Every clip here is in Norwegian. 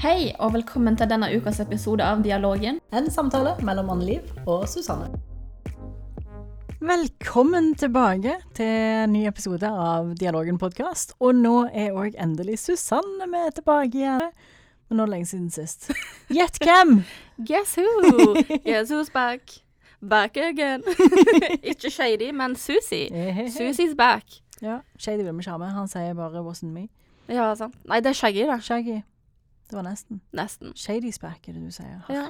Hei, og velkommen til denne ukas episode av Dialogen. En samtale mellom Anne-Liv og Susanne. Velkommen tilbake til en ny episode av Dialogen podkast. Og nå er òg endelig Susanne med tilbake igjen. Men nå er det lenge siden sist. Gjett hvem? Guess who? Guess who's back? Back again. Ikke Shady, men Susie. Susie's back. Ja, Shady vil vi ikke ha med. Han sier bare 'wasn't me'. Ja, sant. Nei, det er Shaggy, da. Shaggy. Det var nesten. Nesten. Shady's back, er det du sier. Ja.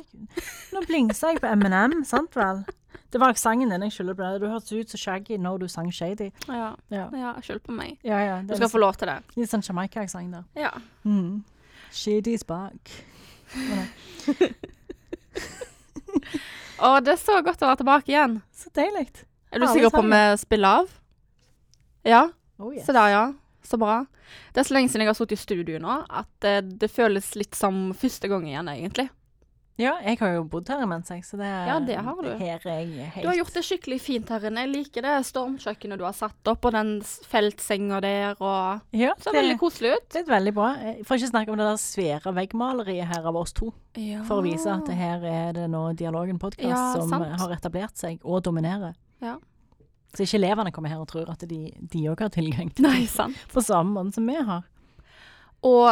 Nå blingsa jeg på M&M, sant vel? Det var sangen din jeg skylder på. Du hørtes ut som Shaggy når du sang Shady. Ja. Ja, ja Skyld på meg. ja. ja Du skal få lov til det. litt, sånn Jamaica-sang der. Ja. Mm. Shady's back. Å, det er så godt å være tilbake igjen. Så deilig. Er du sikker på om vi spiller av? Ja. Oh, yes. Se der, ja. Så bra. Det er så lenge siden jeg har sittet i studio nå, at eh, det føles litt som første gang igjen, egentlig. Ja, jeg har jo bodd her imens, jeg, så det Ja, det har du. Her er jeg helt Du har gjort det skikkelig fint her inne. Jeg liker det stormkjøkkenet du har satt opp, og den s- feltsenga der, og ja, Det ser veldig koselig ut. det er veldig bra. Jeg får ikke snakke om det der svære veggmaleriet her av oss to, Ja. for å vise at det her er det nå Dialogen podkast Ja, som sant. har etablert seg og dominerer. Ja. Så ikke elevene kommer her og tror at de òg har tilgang til Nei, sant. på samme måte som vi har. Og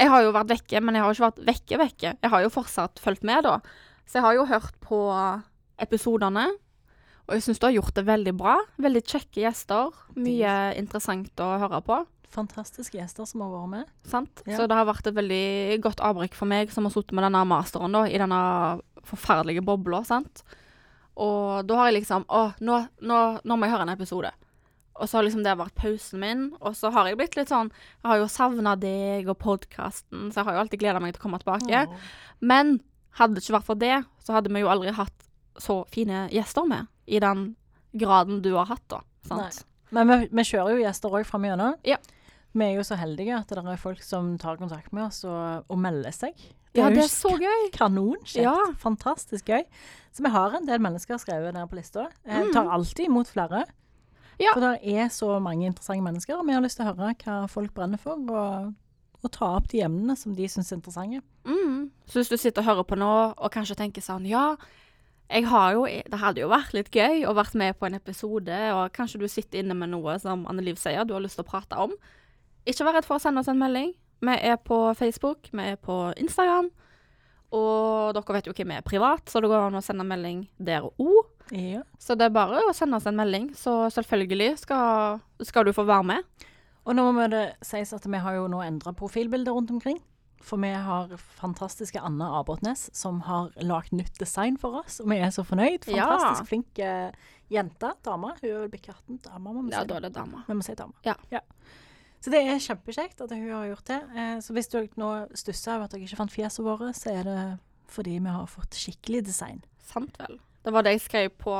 jeg har jo vært vekke, men jeg har jo ikke vært vekke vekke. Jeg har jo fortsatt fulgt med, da. Så jeg har jo hørt på episodene, og jeg syns du har gjort det veldig bra. Veldig kjekke gjester. Mye interessant å høre på. Fantastiske gjester som har vært med. Sant? Ja. Så det har vært et veldig godt avbrekk for meg som har sittet med denne masteren da, i denne forferdelige bobla. sant? Og da har jeg liksom Å, nå, nå, nå må jeg høre en episode. Og så har liksom det vært pausen min. Og så har jeg blitt litt sånn Jeg har jo savna deg og podkasten, så jeg har jo alltid gleda meg til å komme tilbake. Men hadde det ikke vært for det, så hadde vi jo aldri hatt så fine gjester med. I den graden du har hatt, da. Sant? Men vi, vi kjører jo gjester òg framover. Ja. Vi er jo så heldige at det er folk som tar kontakt med oss og, og melder seg. Ja, det er så gøy. Kanonkjekt. Ja. Fantastisk gøy. Så vi har en del mennesker skrevet der på lista. Jeg tar alltid imot flere. Mm. Ja. For det er så mange interessante mennesker, og vi har lyst til å høre hva folk brenner for, og, og ta opp de emnene som de syns er interessante. Mm. Så hvis du sitter og hører på nå, og kanskje tenker sånn Ja, jeg har jo Det hadde jo vært litt gøy å vært med på en episode, og kanskje du sitter inne med noe som Anne-Liv sier du har lyst til å prate om. Ikke vær redd for å sende oss en melding. Vi er på Facebook, vi er på Instagram. Og dere vet jo hvem vi er privat, så det går an å sende melding der òg. Ja. Så det er bare å sende oss en melding, så selvfølgelig skal, skal du få være med. Og nå må det sies at vi har jo nå endra profilbilder rundt omkring. For vi har fantastiske Anna Abotnes som har lagd nytt design for oss, og vi er så fornøyd. Ja. Fantastisk flink eh, jente. Dame. Hun er vel bikke 18. Dame, må vi Ja, si. da er det dama. Vi må si dame. Ja. Så det er kjempekjekt at hun har gjort det. Eh, så hvis dere nå stusser over at dere ikke fant fjeset våre, så er det fordi vi har fått skikkelig design. Sant vel. Det var det jeg skrev på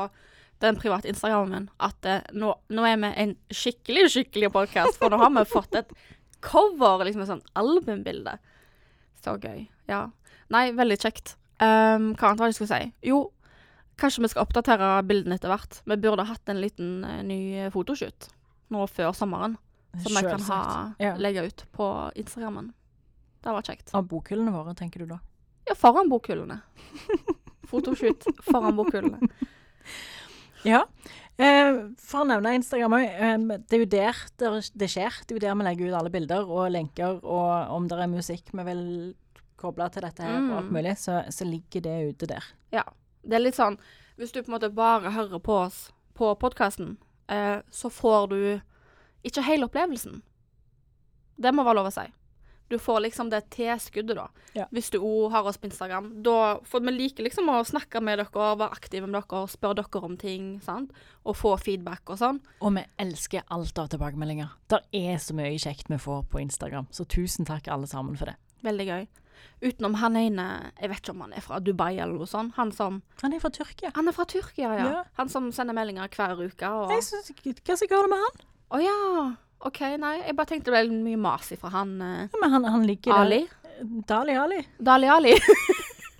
den private Instagrammen min, at eh, nå, nå er vi en skikkelig, skikkelig podkast, for nå har vi fått et cover, liksom et sånt albumbilde. Så gøy. Ja. Nei, veldig kjekt. Um, hva annet var det jeg skulle si? Jo, kanskje vi skal oppdatere bildene etter hvert. Vi burde hatt en liten uh, ny fotoshoot nå før sommeren, som jeg kan ha, Ja. legge ut på Instagrammen. Det var kjekt. Av bokhyllene våre, tenker du da? Ja, foran bokhyllene. Fotoshoot foran bokhyllene. Ja. Eh, for å nevne Instagram òg. Eh, det er jo der det, det skjer. Det er jo der vi legger ut alle bilder og lenker, og om det er musikk vi vil koble til dette her og alt Mm. mulig, så, så ligger det ute der. Ja. Det er litt sånn Hvis du på en måte bare hører på oss på podkasten, eh, så får du ikke hele opplevelsen. Det må være lov å si. Du får liksom det tilskuddet, da. Ja. Hvis du òg har oss på Instagram. Da får vi liker liksom å snakke med dere, være aktive med dere, spørre dere om ting, sant. Og få feedback og sånn. Og vi elsker alt av tilbakemeldinger. Det er så mye kjekt vi får på Instagram, så tusen takk alle sammen for det. Veldig gøy. Utenom han ene Jeg vet ikke om han er fra Dubai eller noe sånt. Han som Han er fra Tyrkia. Han er fra Tyrkia, ja. Ja. Han som sender meldinger hver uke. Og Jeg synes, hva skal jeg gjøre med han? Å ja. OK, nei. Jeg bare tenkte det ble mye mas ifra han eh, Ja, men han, han ligger Ali. Dali Ali. Dali Ali.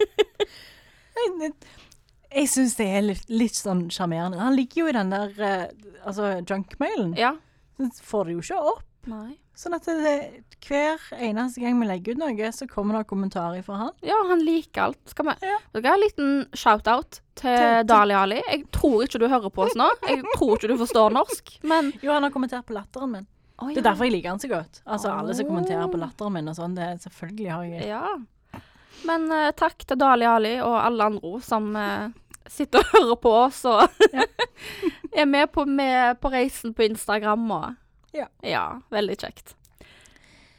Jeg, jeg syns det er litt, litt sånn sjarmerende. Han ligger jo i den der eh, altså junkmailen. ja. Får det jo ikke opp. Nei. Sånn at det, hver eneste gang vi legger ut noe, så kommer det kommentarer fra han. Ja, han liker alt. Skal vi Ja. Ha en liten shout-out til Til- Dali Ali? Jeg tror ikke du hører på oss nå. Jeg tror ikke du forstår norsk, men Jo, han har kommentert på latteren min. Det er derfor jeg liker han så godt. Altså alle som kommenterer på latteren min og sånn, det selvfølgelig har jeg Ja. Men uh, takk til Dali Ali og alle andre som uh, sitter og hører på oss og Ja. er med på, med på reisen på Instagram og Ja. ja. Veldig kjekt.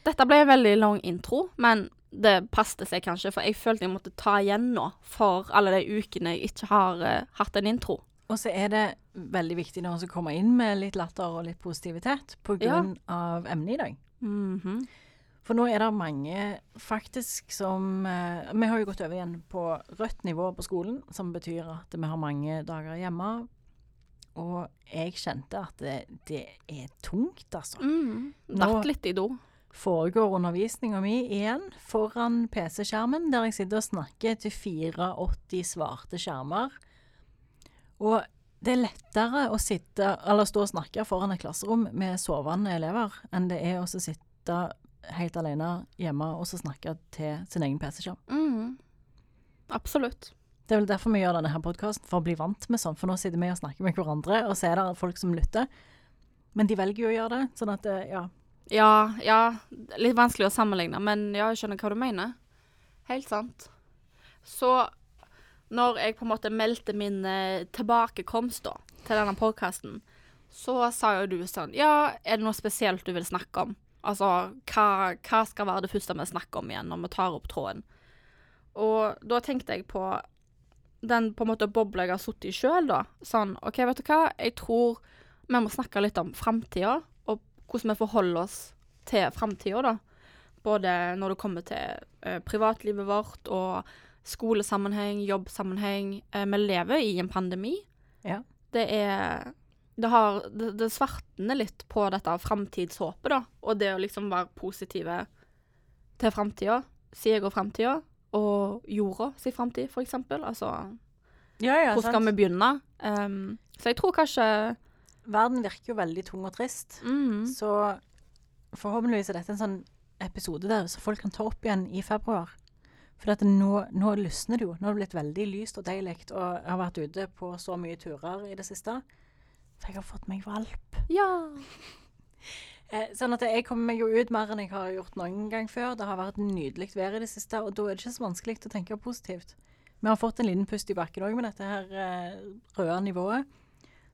Dette ble en veldig lang intro, men det passet seg kanskje, for jeg følte jeg måtte ta igjen nå for alle de ukene jeg ikke har uh, hatt en intro. Og så er det veldig viktig nå å komme inn med litt latter og litt positivitet på Ja. grunn av emnet i dag. Mhm. For nå er det mange faktisk som uh, Vi har jo gått over igjen på rødt nivå på skolen, som betyr at vi har mange dager hjemme. Og jeg kjente at det, det er tungt, altså. Mm. Datt litt i do. Foregår undervisninga mi igjen foran PC-skjermen, der jeg sitter og snakker til 84 svarte skjermer. Og det er lettere å sitte, eller stå og snakke foran et klasserom med sovende elever, enn det er å sitte helt alene hjemme og så snakke til sin egen PC-skjerm. Mm. Absolutt. Det er vel derfor vi gjør denne podkasten, for å bli vant med sånn. For nå sitter vi og snakker med hverandre, og så er det folk som lytter. Men de velger jo å gjøre det, sånn at eh, ja. Ja, ja. Litt vanskelig å sammenligne, men ja, jeg skjønner hva du mener. Helt sant. Så når jeg på en måte meldte min eh, tilbakekomst da, til denne podkasten, så sa jo du sånn Ja, er det noe spesielt du vil snakke om? Altså, hva, hva skal være det første vi snakker om igjen når vi tar opp tråden? Og da tenkte jeg på den på en måte bobla jeg har sittet i sjøl, da. Sånn OK, vet du hva, jeg tror vi må snakke litt om framtida, og hvordan vi forholder oss til framtida, da. Både når det kommer til eh, privatlivet vårt og skolesammenheng, jobbsammenheng. Eh, vi lever i en pandemi. Ja. Det er Det har Det, det svartner litt på dette framtidshåpet, da. Og det å liksom være positive til framtida, si jeg og framtida, og jorda sin framtid, eksempel. Altså, Ja, ja, hvor skal vi begynne? Um, så jeg tror kanskje Verden virker jo veldig tung og trist. mm, Så forhåpentligvis er dette en sånn episode der så folk kan ta opp igjen i februar. For at nå, nå lysner det jo. Nå har det blitt veldig lyst og deilig. Og jeg har vært ute på så mye turer i det siste. For jeg har fått meg valp. Ja. Eh, sånn at jeg kommer meg jo ut mer enn jeg har gjort noen gang før. Det har vært nydelig vær i det siste, og da er det ikke så vanskelig å tenke positivt. Vi har fått en liten pust i bakken òg med dette her eh, røde nivået,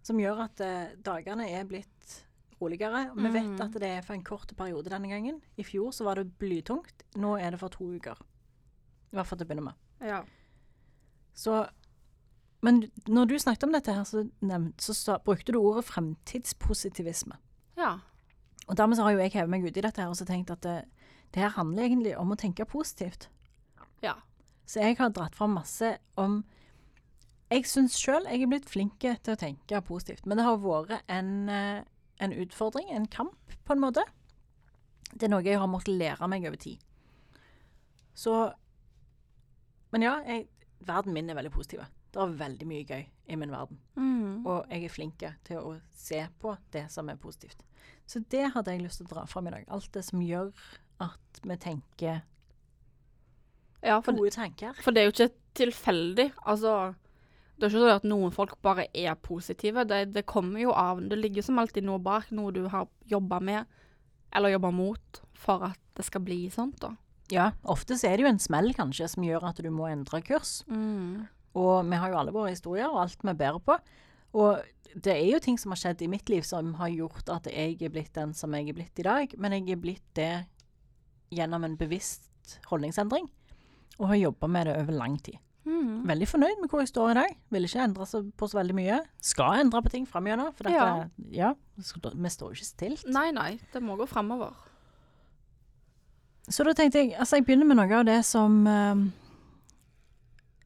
som gjør at eh, dagene er blitt roligere. Og vi vet Mm. at det er for en kort periode denne gangen. I fjor så var det blytungt. Nå er det for to uker. I hvert fall til å begynne med. ja. Så Men når du snakket om dette her, så, nevnt, så brukte du ordet fremtidspositivisme. Ja. Og dermed så har jo jeg hevet meg ut i dette her og så tenkt at det, det her handler egentlig om å tenke positivt. Ja. Så jeg har dratt fram masse om Jeg syns sjøl jeg er blitt flink til å tenke positivt, men det har vært en, eh, en utfordring, en kamp, på en måte. Det er noe jeg har måttet lære meg over tid. Så Men ja, jeg, verden min er veldig positiv. Det er veldig mye gøy i min verden. Mm. Og jeg er flink til å se på det som er positivt. Så det hadde jeg lyst til å dra fram i dag. Alt det som gjør at vi tenker ja for, gode tanker. for det er jo ikke tilfeldig. Altså Det er ikke sånn at noen folk bare er positive. Det, det kommer jo av Det ligger som alltid noe bak, noe du har jobba med, eller jobba mot, for at det skal bli sånt, da. Ja, ofte så er det jo en smell kanskje som gjør at du må endre kurs. Mm. Og vi har jo alle våre historier og alt vi bærer på. Og det er jo ting som har skjedd i mitt liv som har gjort at jeg er blitt den som jeg er blitt i dag. Men jeg er blitt det gjennom en bevisst holdningsendring. Og har jobba med det over lang tid. Mm. Veldig fornøyd med hvor jeg står i dag. Vil ikke endre så, på så veldig mye. Skal endre på ting framover. For dette, ja. vi står jo ikke stilt. Nei, nei. Det må gå framover. Så da tenkte jeg Altså, jeg begynner med noe av det som eh,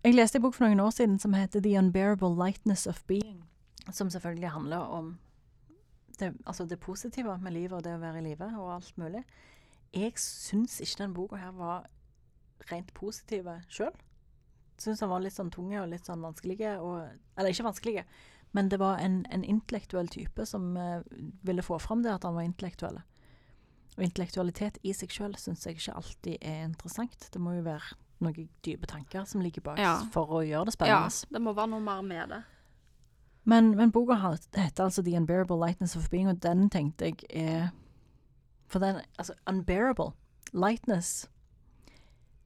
Jeg leste en bok for noen år siden som heter The Unbearable Lightness of Being. Som selvfølgelig handler om det, altså det positive med livet og det å være i live og alt mulig. Jeg syns ikke den boka her var rent positiv sjøl. Syns den var litt sånn tunge og litt sånn vanskelige. Og, eller ikke vanskelige, men det var en, en intellektuell type som uh, ville få fram det at han var intellektuell. Og intellektualitet i seg sjøl syns jeg ikke alltid er interessant. Det må jo være noen dype tanker som ligger bak Ja. for å gjøre det spennende. Ja, det må være noe mer med det. Men, men boka heter altså The Unbearable Lightness of Being, og den tenkte jeg er For den Altså, unbearable lightness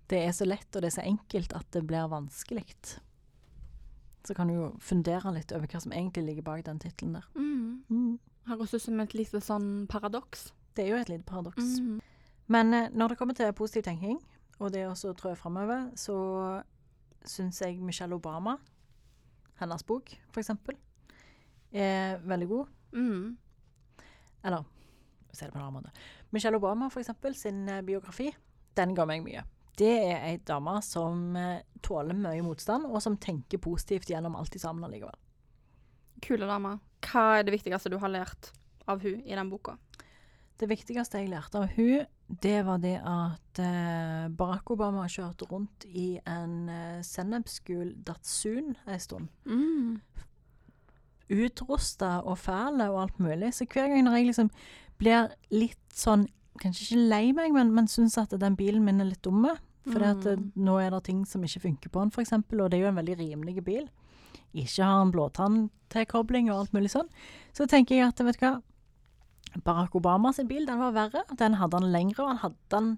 Det er så lett, og det er så enkelt at det blir vanskelig. Så kan du jo fundere litt over hva som egentlig ligger bak den tittelen der. Mm. Mm. Høres ut som et lite sånn paradoks. Det er jo et lite paradoks. Mm. Men eh, når det kommer til positiv tenking, og det også trå framover, så syns jeg Michelle Obama, hennes bok for eksempel, er veldig god. Mm. Eller se det på en annen måte. Michelle Obama for eksempel, sin eh, biografi, den ga meg mye. Det er ei dame som eh, tåler mye motstand, og som tenker positivt gjennom alt sammen allikevel. Kule dame. Hva er det viktigste du har lært av hun i den boka? Det viktigste jeg lærte av hun, det var det at eh, Barack Obama kjørte rundt i en sennepsgul Datsun en stund. Mm. Utrusta og fæle og alt mulig. Så hver gang når jeg liksom blir litt sånn Kanskje ikke lei meg, men, men syns at den bilen min er litt dumme. For eh, Mm. nå er det ting som ikke funker på den, f.eks., og det er jo en veldig rimelig bil. Ikke har en blåtanntilkobling og alt mulig sånn. Så tenker jeg at, vet du hva Barack Obama sin bil, den var verre. Den hadde han lengre, og han hadde den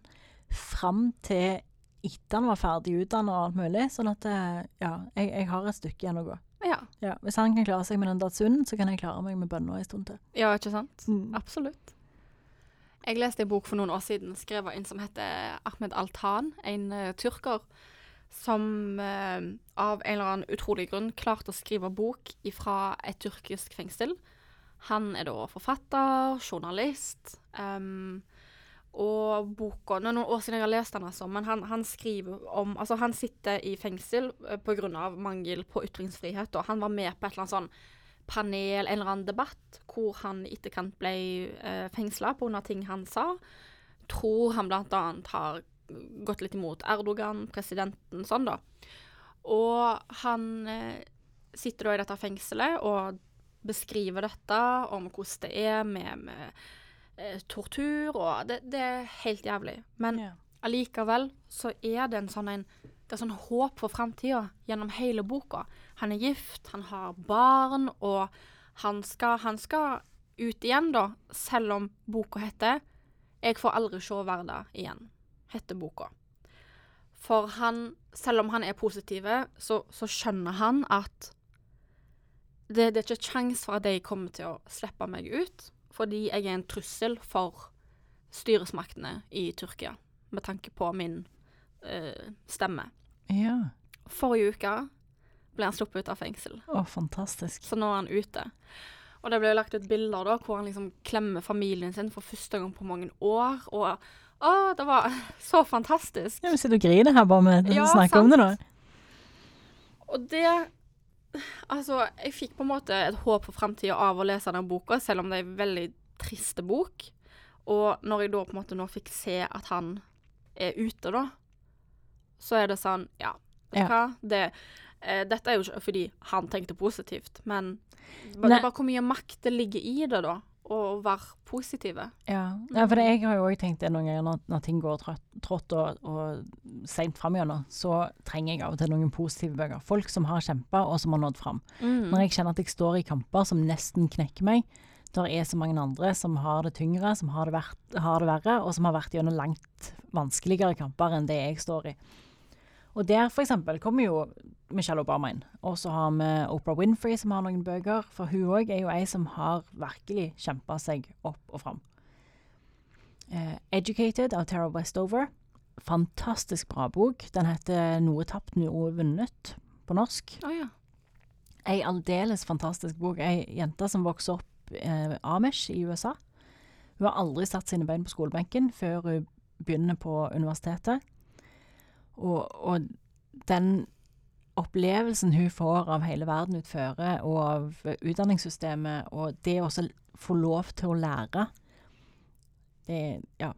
fram til etter han var ferdig utdannet og alt mulig. Sånn at eh, ja, jeg, jeg har et stykke igjen å gå. Ja. Ja, hvis han kan klare seg med den Datsunen, så kan jeg klare meg med bønner en stund til. ja, ikke sant? Mm. Absolutt. Jeg leste en bok for noen år siden skrevet av en som heter Ahmed Altan, en uh, tyrker som uh, av en eller annen utrolig grunn klarte å skrive bok fra et tyrkisk fengsel. Han er da forfatter, journalist, em, og boka Nå er noen år siden jeg har lest den, altså, men han, han skriver om Altså, han sitter i fengsel pga. grunn av mangel på ytringsfrihet, og han var med på et eller annet sånn panel, en eller annen debatt, hvor han i etterkant ble eh, fengsla pga. ting han sa. Tror han annet har gått litt imot Erdogan, presidenten, sånn da. Og han eh, sitter da i dette fengselet og beskriver dette, om hvordan det er med, med eh, tortur, og det, det er helt jævlig. Men Ja. allikevel så er det en sånn en det er sånn håp for framtida gjennom hele boka. Han er gift, han har barn, og han skal, han skal ut igjen, da, selv om boka heter 'Jeg får aldri se hverdag igjen', heter boka. For han, selv om han er positiv, så, så skjønner han at det, det er ikke kjangs for at de kommer til å slippe meg ut, fordi jeg er en trussel for styresmaktene i Tyrkia, med tanke på min uh, stemme. Ja. Forrige uke ble han sluppet ut av fengsel, Å, fantastisk. så nå er han ute. Og det ble lagt ut bilder da, hvor han liksom klemmer familien sin for første gang på mange år, og å, det var så fantastisk. Ja, Vi sitter og griner her bare med å Ja, snakke om det nå. Og det Altså, jeg fikk på en måte et håp for framtida av å lese den boka, selv om det er en veldig triste bok. Og når jeg da på en måte nå fikk se at han er ute, da, så er det sånn Ja, vet du Ja. hva? Det, eh, dette er jo ikke fordi han tenkte positivt, men bare, bare hvor mye makt det ligger i det, da. Å være positive. Ja. ja, for det, jeg har jo òg tenkt det noen ganger når, når ting går trått, og, og seint fram igjennom, så trenger jeg av og til noen positive bøker. Folk som har kjempa, og som har nådd fram. Når jeg kjenner at jeg står i kamper som nesten knekker meg, der er så mange andre som har det tyngre, som har det, vært, har det verre, og som har vært gjennom langt vanskeligere kamper enn det jeg står i. Og der for eksempel kommer jo Michelle Obama inn. Og så har vi Oprah Winfrey som har noen bøker, for hun òg er jo ei som har virkelig kjempa seg opp og fram. Eh, 'Educated' av Tara Westover. Fantastisk bra bok. Den heter 'Noe tapt, noe vunnet' på norsk. Oh, ja. Ei aldeles fantastisk bok. Ei jente som vokser opp eh, Amish i USA. Hun har aldri satt sine bein på skolebenken før hun begynner på universitetet. Og, og den opplevelsen hun får av hele verden utføre, og av utdanningssystemet, og det å også få lov til å lære, det er ja,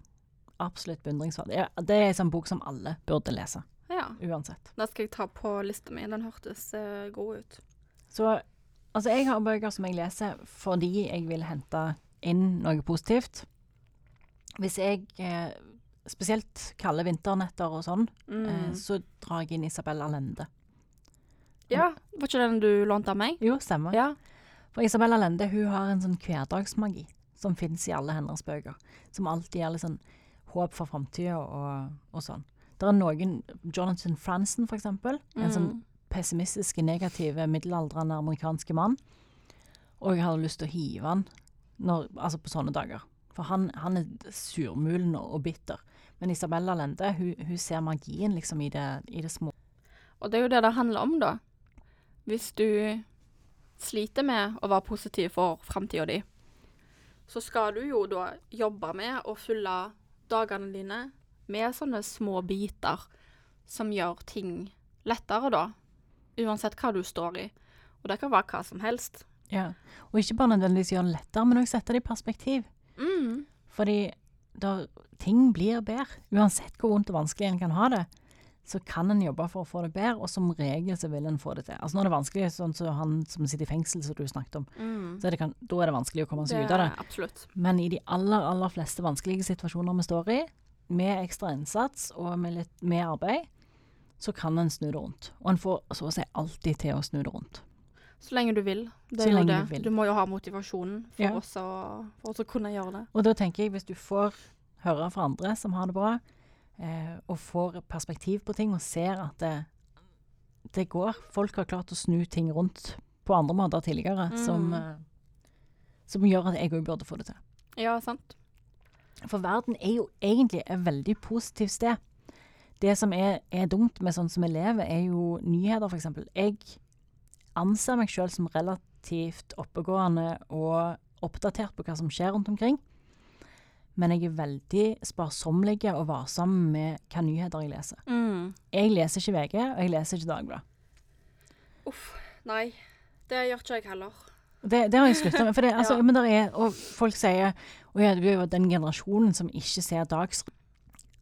absolutt beundringsverdig. Ja, det er en sånn bok som alle burde lese, ja. uansett. Da skal jeg ta på lista mi. Den hørtes uh, god ut. Så altså, jeg har bøker som jeg leser fordi jeg vil hente inn noe positivt. Hvis jeg eh, Spesielt kalde vinternetter og sånn, Mm. eh, så drar jeg inn Isabel Allende. ja, var ikke den du lånte av meg? Jo, stemmer. Ja. For Isabel Allende hun har en sånn hverdagsmagi som fins i alle hennes bøker. Som alltid gir litt sånn håp for framtida og, og sånn. Det er noen Jonathan Franzen, for eksempel. En sånn pessimistisk, pessimistiske, negative, middelaldrende amerikanske mann. Og jeg hadde lyst til å hive han når, altså på sånne dager. For han, han er surmulen og bitter. Men Isabella Lende hun, hun ser magien liksom i det, i det små. Og det er jo det det handler om, da. Hvis du sliter med å være positiv for framtida di, så skal du jo da jobbe med å fylle dagene dine med sånne små biter som gjør ting lettere, da. Uansett hva du står i. Og det kan være hva som helst. Ja. Og ikke bare nødvendigvis gjøre det lettere, men også sette det i perspektiv. Mm. Fordi der, ting blir bedre. Uansett hvor vondt og vanskelig en kan ha det, så kan en jobbe for å få det bedre, og som regel så vil en få det til. Altså når det er vanskelig, sånn som han som sitter i fengsel, som du snakket om, Mm. så er det kan, da er det vanskelig å komme seg ut av det. Absolutt. Men i de aller, aller fleste vanskelige situasjoner vi står i, med ekstra innsats og med, litt, mer arbeid, så kan en snu det rundt. Og en får så å si alltid til å snu det rundt. Så lenge du vil. Det Så lenge det. du vil. Du må jo ha motivasjonen for, Ja. å, for oss å kunne gjøre det. Og da tenker jeg, hvis du får høre fra andre som har det bra, eh, og får perspektiv på ting og ser at det, det går Folk har klart å snu ting rundt på andre måter tidligere, som, Mm. eh, som gjør at jeg òg burde få det til. Ja, sant. For verden er jo egentlig et veldig positivt sted. Det som er, er dumt med sånn som vi lever, er jo nyheter, f.eks. Jeg anser meg sjøl som relativt oppegående og oppdatert på hva som skjer rundt omkring. Men jeg er veldig sparsommelig og varsom med hva nyheter jeg leser. Mm. Jeg leser ikke VG, og jeg leser ikke Dagbladet. Uff. Nei. Det gjør ikke jeg heller. Det, det har jeg slutta med. For det, altså, Ja. men der er, og folk sier at ja, du er jo den generasjonen som ikke ser Dagsrevyen.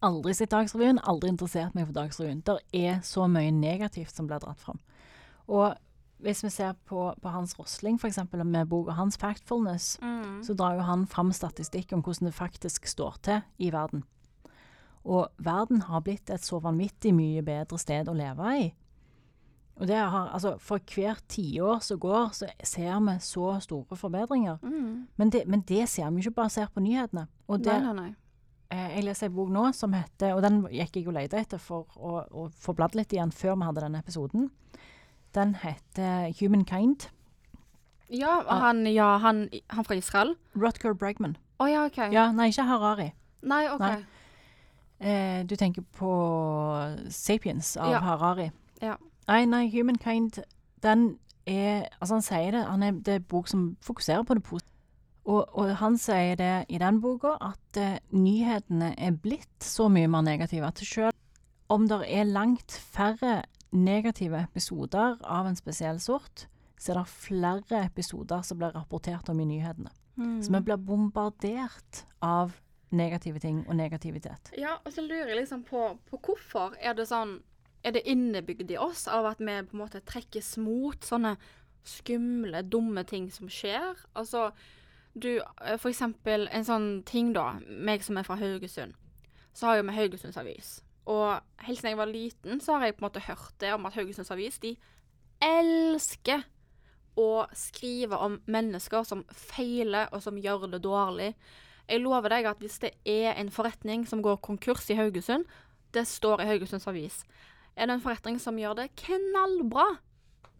Aldri sett Dagsrevyen, aldri interessert meg for Dagsrevyen. Der er så mye negativt som blir dratt fram. Og hvis vi ser på, på Hans Rosling, f.eks., med boka hans 'Factfulness', Mm. så drar jo han fram statistikk om hvordan det faktisk står til i verden. Og verden har blitt et så vanvittig mye bedre sted å leve i. Og det har, altså, For hvert tiår som går, så ser vi så store forbedringer. Mm. Men det, men det ser vi ikke basert på nyhetene. Det, nei, nei. eh, jeg leser en bok nå som heter Og den gikk jeg og lette etter for å, å få bladd litt igjen før vi hadde denne episoden. Den heter 'Humankind'. Ja, han, ja han, han fra Israel? Rutger Bregman. Å ja, OK. Ja, nei, ikke Harari. Nei, OK. Nei. Eh, du tenker på 'Sapiens' av Ja. Harari. Ja. Nei, nei, 'Humankind' den er Altså, han sier det, han er, det er en bok som fokuserer på det positive. Og, og han sier det i den boka at eh, nyhetene er blitt så mye mer negative at selv om det er langt færre negative episoder av en spesiell sort, så er det flere episoder som blir rapportert om i nyhetene. Mm. Så vi blir bombardert av negative ting og negativitet. Ja, og så lurer jeg liksom på, på hvorfor er det sånn Er det innebygd i oss av at vi på en måte trekkes mot sånne skumle, dumme ting som skjer? Altså, du eh, For eksempel en sånn ting, da. Meg som er fra Haugesund. Så har jo vi Haugesunds Avis. Og helt siden jeg var liten, så har jeg på en måte hørt det om at Haugesunds Avis de elsker å skrive om mennesker som feiler og som gjør det dårlig. Jeg lover deg at hvis det er en forretning som går konkurs i Haugesund, det står i Haugesunds Avis, er det en forretning som gjør det knallbra,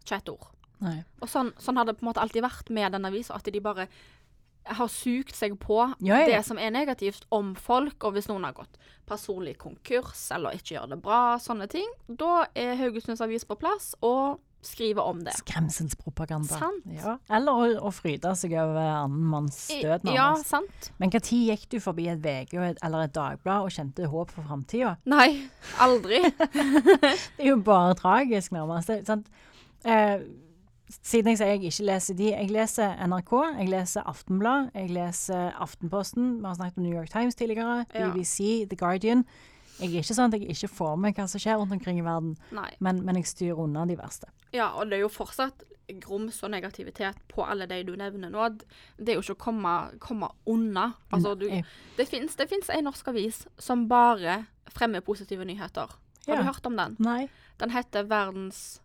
ikke et ord. Nei. Og sånn, sånn har det på en måte alltid vært med den avisa, at de bare har sugt seg på Ja, ja. det som er negativt om folk, og hvis noen har gått personlig konkurs eller ikke gjør det bra, sånne ting, da er Haugesunds Avis på plass og skriver om det. Skremselspropaganda. Ja. Eller å, å fryde seg over annen manns død, død, Ja, nærmest. sant? Men når gikk du forbi et VG eller et Dagblad og kjente håp for framtida? Nei, aldri. Det er jo bare tragisk, nærmest. Sant? Eh, siden jeg sier jeg ikke leser de Jeg leser NRK, jeg leser Aftenblad, jeg leser Aftenposten. Vi har snakket om New York Times tidligere. BBC, The Guardian. Jeg er ikke sånn at jeg ikke får med hva som skjer rundt omkring i verden, men, men jeg styrer unna de verste. Ja, og det er jo fortsatt grums og negativitet på alle de du nevner nå. Det er jo ikke å komme, komme unna. Altså, du, det fins ei norsk avis som bare fremmer positive nyheter. Har Ja. du hørt om den? Nei. Den heter verdens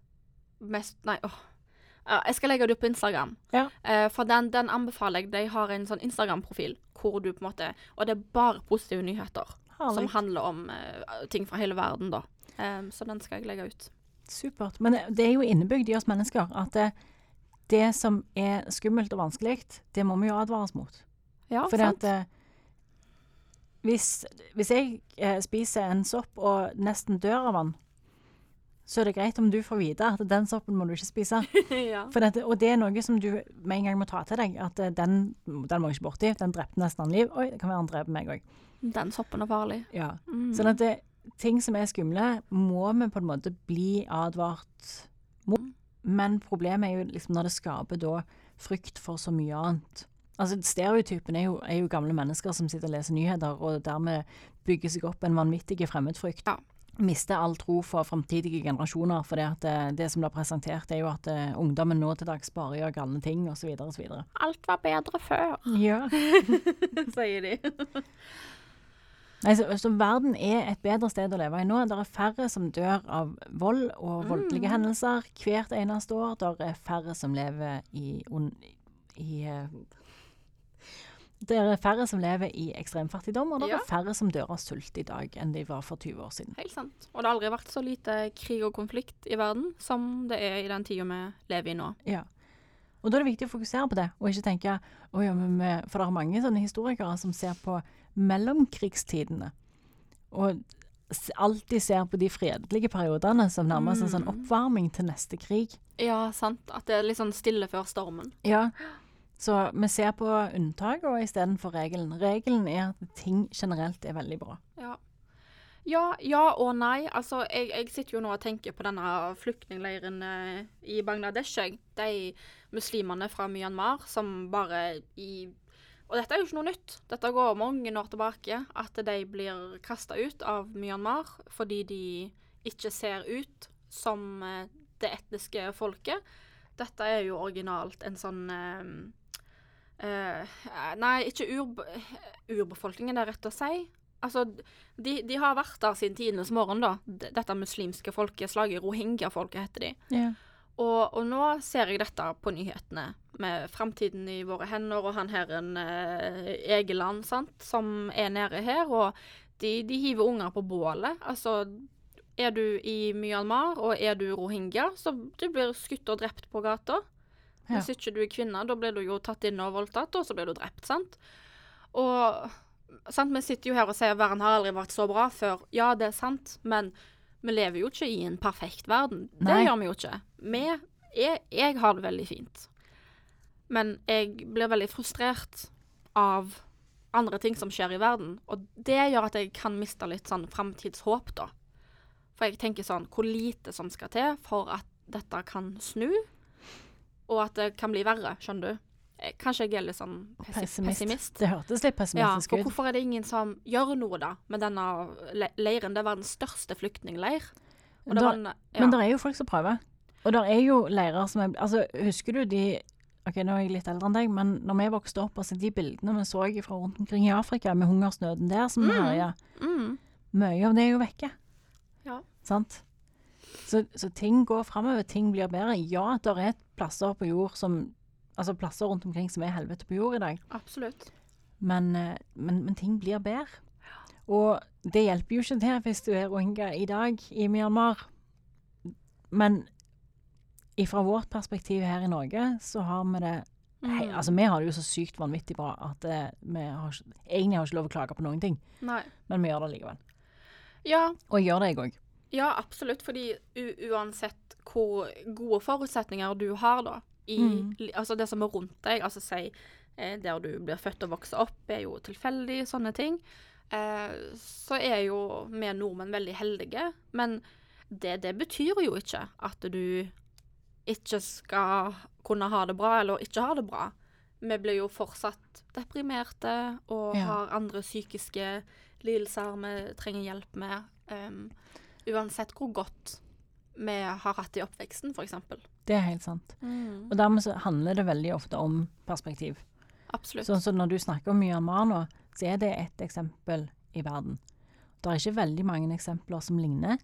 mest Nei, åh. Ja, jeg skal legge det ut på Instagram. Ja. uh, for den, den anbefaler jeg. De har en sånn Instagram-profil hvor du på en måte Og det er bare positive nyheter som handler om uh, ting fra hele verden, da. Um, så den skal jeg legge ut. Supert. Men det- det er jo innebygd i oss mennesker at det, det som er skummelt og vanskelig, det må vi jo advares mot. Ja, For sant? at eh, hvis, hvis jeg eh, spiser en sopp og nesten dør av den, så er det greit om du får vite at den soppen må du ikke spise. ja. For dette, og det er noe som du med en gang må ta til deg. At eh, den, den må jeg ikke borti. Den drepte nesten han liv. Oi, det kan være han dreper meg òg. Den soppen er farlig. Ja. Mm. Sånn at det, ting som er skumle, må vi på en måte bli advart mot. Men problemet er jo liksom når det skaper da frykt for så mye annet. Altså Stereotypen er jo, er jo gamle mennesker som sitter og leser nyheter, og dermed bygger seg opp en vanvittig fremmedfrykt. Ja. Mister all tro for framtidige generasjoner, for det, at det, som blir presentert, er jo at eh, ungdommen nå til dags bare gjør galne ting, osv. osv. Alt var bedre før, Ja. sier de. Nei, så, så verden er et bedre sted å leve i nå. Det er færre som dør av vold og voldelige hendelser hvert eneste år. Det er færre som lever i, on, i eh, Det er færre som lever i ekstremfattigdom, og det Ja. er færre som dør av sult i dag enn de var for 20 år siden. Helt sant. Og det har aldri vært så lite krig og konflikt i verden som det er i den tida vi lever i nå. Ja. Og da er det viktig å fokusere på det, og ikke tenke «Å ja, men vi-» For det er mange sånne historikere som ser på mellomkrigstidene, og alltid ser på de fredelige periodene som nærmest en sånn Mm. oppvarming til neste krig. Ja, sant. At det er litt sånn stille før stormen. Ja. Så vi ser på unntak og istedenfor regelen. Regelen er at ting generelt er veldig bra. Ja. Ja, ja og nei. Altså, jeg, jeg sitter jo nå og tenker på denne flyktningleiren eh, i Bangladesh. jeg. De muslimene fra Myanmar som bare i Og dette er jo ikke noe nytt. Dette går mange år tilbake. At de blir kasta ut av Myanmar fordi de ikke ser ut som eh, det etniske folket. Dette er jo originalt en sånn eh, Nei, ikke urb urbefolkningen, det er rett å si. Altså, de, de har vært der siden tidenes morgen, da. Dette muslimske folkeslaget, rohingya-folket heter de. Yeah. Og, og nå ser jeg dette på nyhetene, med framtiden i våre hender, og han her en eh, Egeland, sant, som er nede her, og de, de hiver unger på bålet. Altså, er du i Myanmar, og er du rohingya, så du blir skutt og drept på gata. Ja. Hvis ikke du er kvinne, da blir du jo tatt inn og voldtatt, og så blir du drept, sant? Og sant, vi sitter jo her og sier at verden har aldri vært så bra før. Ja, det er sant, men vi lever jo ikke i en perfekt verden. Det Nei. gjør vi jo ikke. Vi, jeg, jeg har det veldig fint. Men jeg blir veldig frustrert av andre ting som skjer i verden. Og det gjør at jeg kan miste litt sånn framtidshåp, da. For jeg tenker sånn Hvor lite som skal til for at dette kan snu, og at det kan bli verre, skjønner du. Eh, Kanskje jeg er litt sånn pessimist. pessimist. Det hørtes litt Ja, pessimistisk ut. hvorfor er det ingen som gjør noe da med denne le leiren? Det er verdens største flyktningleir. Og Da- en, ja. Men det er jo folk som prøver. Og det er jo leirer som er Altså, husker du de Ok, nå er jeg litt eldre enn deg, men når vi vokste opp, altså de bildene vi så fra rundt omkring i Afrika med hungersnøden der som Mm. herjer, mm, mye av det er jo vekke. Ja. Sant? Så, så ting går framover, ting blir bedre. Ja, det er plasser på jord som Altså plasser rundt omkring som er helvete på jord i dag, absolutt. men, eh, men, men ting blir bedre. Og det hjelper jo ikke til hvis du er rohingya i dag i Myanmar. Men fra vårt perspektiv her i Norge, så har vi det hei, Mm. Altså, vi har det jo så sykt vanvittig bra at eh, vi har egentlig har ikke lov å klage på noen ting, Nei. men vi gjør det likevel. Ja, Og jeg gjør det, jeg òg. Ja, absolutt. Fordi u uansett hvor gode forutsetninger du har, da, i Mm. altså det som er rundt deg, altså si eh, der du blir født og vokser opp, er jo tilfeldig, sånne ting, eh, så er jo vi nordmenn veldig heldige. Men det, det betyr jo ikke at du ikke skal kunne ha det bra, eller ikke ha det bra. Vi blir jo fortsatt deprimerte og Ja. har andre psykiske lidelser vi trenger hjelp med. Um, uansett hvor godt vi har hatt i oppveksten, f.eks. Det er helt sant. Mm. Og dermed så handler det veldig ofte om perspektiv. Absolutt. Sånn som når du snakker om Myanmar nå, så er det ett eksempel i verden. Det er ikke veldig mange eksempler som ligner,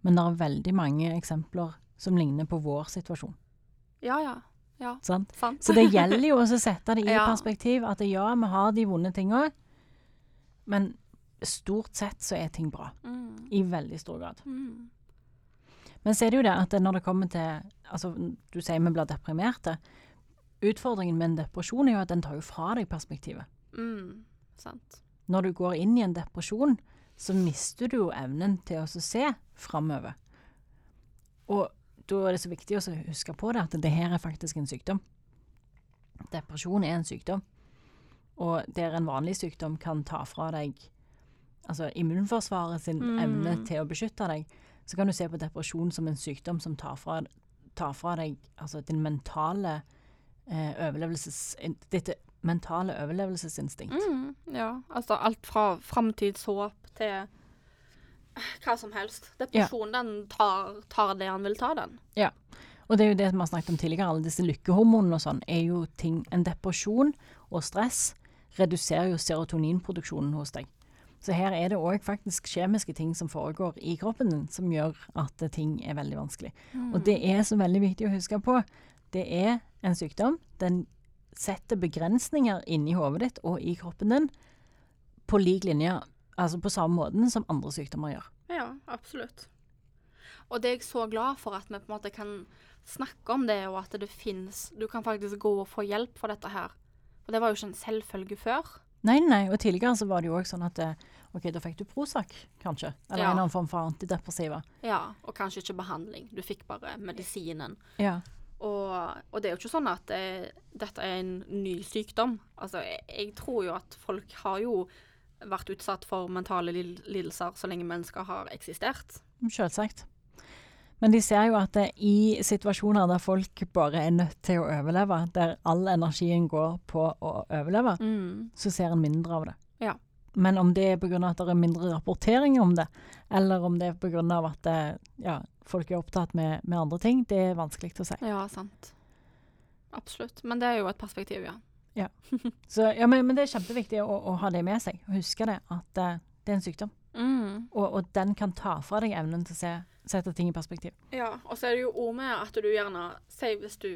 men det er veldig mange eksempler som ligner på vår situasjon. Ja, ja. Ja, Sant? sant. Så det gjelder jo å sette det i Ja. perspektiv. At ja, vi har de vonde tinga, men stort sett så er ting bra. Mm. I veldig stor grad. Mm. Men så er det jo det at når det kommer til Altså, du sier vi blir deprimerte. Utfordringen med en depresjon er jo at den tar jo fra deg perspektivet. Mm. Sant. Når du går inn i en depresjon, så mister du jo evnen til å se framover. Og da er det så viktig å huske på det at det her er faktisk en sykdom. Depresjon er en sykdom. Og der en vanlig sykdom kan ta fra deg altså immunforsvaret sin Mm. evne til å beskytte deg, så kan du se på depresjon som en sykdom som tar fra, tar fra deg altså din mentale eh, overlevelses... Ditt mentale overlevelsesinstinkt. Mm. Ja, altså alt fra framtidshåp til hva som helst. Depresjon, den tar, tar det han vil ta, den. Ja. Og det er jo det vi har snakket om tidligere, alle disse lykkehormonene og sånn, er jo ting En depresjon og stress reduserer jo serotoninproduksjonen hos deg. Så her er det òg faktisk kjemiske ting som foregår i kroppen din, som gjør at ting er veldig vanskelig. Og det er så veldig viktig å huske på. Det er en sykdom. Den setter begrensninger inni hodet ditt og i kroppen din på lik linje, altså på samme måten som andre sykdommer gjør. Ja, absolutt. Og det er jeg så glad for at vi på en måte kan snakke om det, og at det fins Du kan faktisk gå og få hjelp for dette her. For det var jo ikke en selvfølge før. Nei, nei, og tidligere så var det jo òg sånn at eh, OK, da fikk du Prozac, kanskje. Eller Ja. en annen form for antidepressiva. Ja, og kanskje ikke behandling. Du fikk bare medisinen. Ja. Og, og det er jo ikke sånn at det, dette er en ny sykdom. Altså, jeg, jeg tror jo at folk har jo vært utsatt for mentale lidelser så lenge mennesker har eksistert. Selvsagt. Men de ser jo at det, i situasjoner der folk bare er nødt til å overleve, der all energien går på å overleve, så ser en mindre av det. Ja. Men om det er pga. at det er mindre rapportering om det, eller om det er pga. at det, ja, folk er opptatt med, med andre ting, det er vanskelig å si. Ja, sant. Absolutt. Men det er jo et perspektiv, ja. Så, ja, men, men det er kjempeviktig å, å ha det med seg, huske det, at eh, det er en sykdom. Mm. Og, og den kan ta fra deg evnen til å se, sette ting i perspektiv. Ja, og så er det jo òg med at du gjerne sier hvis du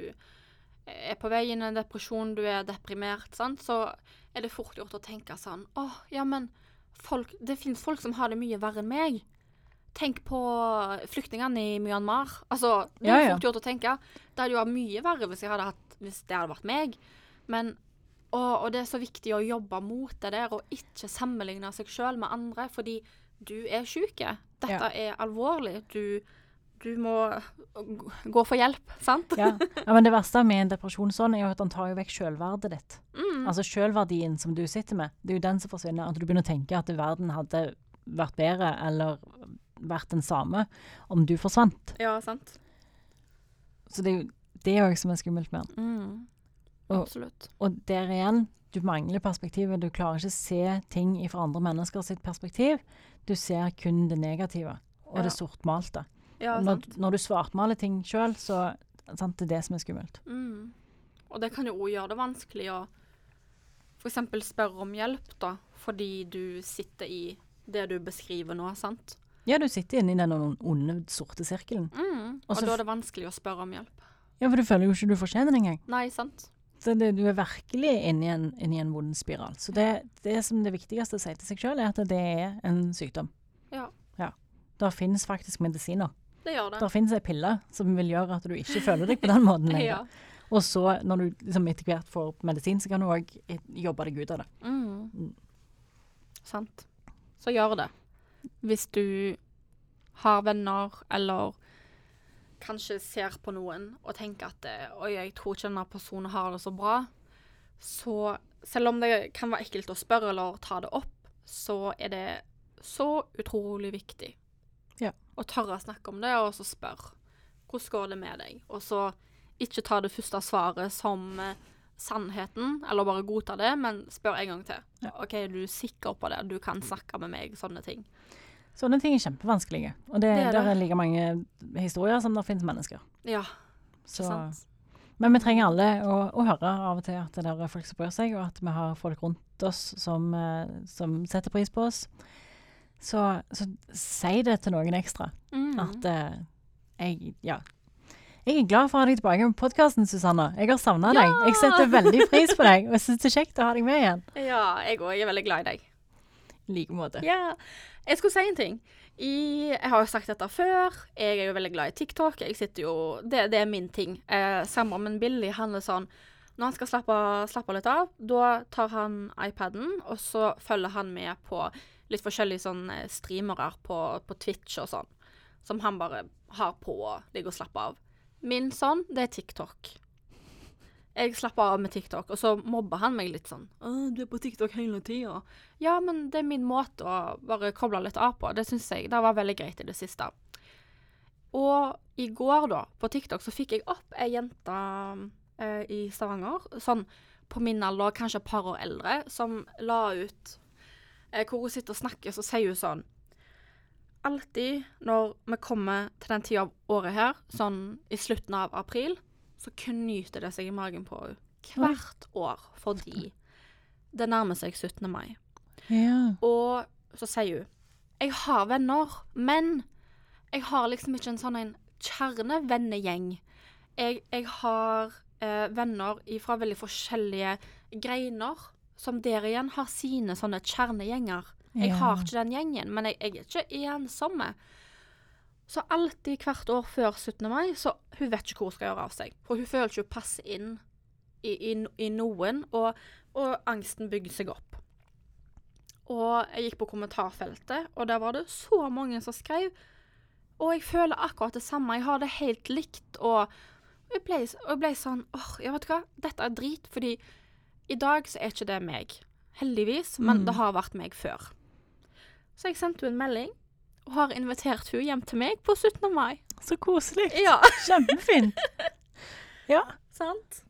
er på vei inn i en depresjon, du er deprimert, sant, så er det fort gjort å tenke sånn Å, ja, men folk Det fins folk som har det mye verre enn meg. Tenk på flyktningene i Myanmar. Altså, det er Ja, ja. fort gjort å tenke. Det hadde jo vært mye verre hvis, hatt, hvis det hadde vært meg. Men å, Og det er så viktig å jobbe mot det der, og ikke sammenligne seg sjøl med andre, fordi du er sjuk. Dette er alvorlig. Du, du må gå for hjelp, sant? Ja. ja, men det verste med en depresjon sånn, er jo at den tar jo vekk selvverdet ditt. Mm. Altså selvverdien som du sitter med, det er jo den som forsvinner. At du begynner å tenke at verden hadde vært bedre eller vært den samme om du forsvant. Ja, sant. Så det er jo det òg som er skummelt med den. Mm. Og- Absolutt. Og der igjen, du mangler perspektivet. Du klarer ikke å se ting fra andre mennesker sitt perspektiv. Du ser kun det negative og Ja. det sortmalte. Ja, når, når du svartmaler ting sjøl, så sant, det er det som er skummelt. Mm. Og det kan jo òg gjøre det vanskelig å f.eks. spørre om hjelp, da, fordi du sitter i det du beskriver nå, sant? Ja, du sitter inne i den onde, sorte sirkelen. Mm. Og Og da er det vanskelig å spørre om hjelp. Ja, for du føler jo ikke du fortjener det engang. Nei, sant? Det, du er virkelig inne i en, inne en vond spiral. Så det, det som det viktigste å si til seg sjøl, er at det er en sykdom. Ja, Det finnes faktisk medisiner. det gjør det. Der finnes ei pille som vil gjøre at du ikke føler deg på den måten lenger. Ja. Og så, når du liksom etter hvert får medisin, så kan du òg jobbe deg ut av det. Mm. Mm. Sant. Så gjør det. Hvis du har venner, eller kanskje ser på noen og tenker at eh, Oi, jeg tror ikke denne personen har det så bra. Så selv om det kan være ekkelt å spørre eller ta det opp, så er det så utrolig viktig Ja. å tørre å snakke om det, og så spørre. Hvordan går det med deg? Og så ikke ta det første svaret som eh, sannheten, eller bare godta det, men spør en gang til. Ja. OK, er du sikker på det? Du kan snakke med meg, sånne ting. Sånne ting er kjempevanskelige. Og det, Det er der det. er like mange historier som det finnes mennesker. Ja, Så, sant? men vi trenger alle å, å høre av og til at det er folk som bryr seg, og at vi har folk rundt oss som, eh, som setter pris på oss. Så, så si det til noen ekstra. Mm. At eh, jeg Ja. Jeg er glad for å ha deg tilbake med podkasten, Susanne. Jeg har savna Ja! deg. Jeg setter veldig pris på deg, og jeg syns det er kjekt å ha deg med igjen. Ja, jeg òg er veldig glad i deg. I like måte. Ja. Jeg skulle si en ting. I, jeg har jo sagt dette før. Jeg er jo veldig glad i TikTok. Jeg jo, Det, det er min ting. Eh, Sammen med Billy handler sånn Når han skal slappe, slappe litt av, da tar han iPaden, og så følger han med på litt forskjellige sånne eh, streamere på, på Twitch og sånn. Som han bare har på og ligger og slapper av. Min sånn, det er TikTok. Jeg slapp av med TikTok, og så mobba han meg litt sånn. 'Du er på TikTok hele tida.' Ja, men det er min måte å bare koble litt av på. Det syns jeg det var veldig greit i det siste. Og i går, da, på TikTok, så fikk jeg opp ei jente eh, i Stavanger, sånn på min alder, kanskje et par år eldre, som la ut eh, hvor hun sitter og snakker, så sier hun sånn Alltid når vi kommer til den tida av året her, sånn i slutten av april, så knyter det seg i magen på henne. Hvert år, fordi det nærmer seg 17. mai. Ja. Og så sier hun Jeg har venner, men jeg har liksom ikke en sånn en kjernevennegjeng. Jeg, jeg har eh, venner fra veldig forskjellige greiner, som der igjen har sine sånne kjernegjenger. Jeg Ja. har ikke den gjengen, men jeg, jeg er ikke ensomme. Så alltid hvert år før 17. mai, så hun vet ikke hvor hun skal gjøre av seg. For hun føler ikke hun passer inn i, i, i noen, og, og angsten bygger seg opp. Og jeg gikk på kommentarfeltet, og der var det så mange som skrev. Og jeg føler akkurat det samme. Jeg har det helt likt. Og jeg ble, jeg ble sånn åh, ja, vet hva, dette er drit. Fordi i dag så er ikke det meg. Heldigvis. Men Mm. det har vært meg før. Så jeg sendte henne en melding, og har invitert henne hjem til meg på 17. mai. Så koselig. Ja, Kjempefint. Ja. sant?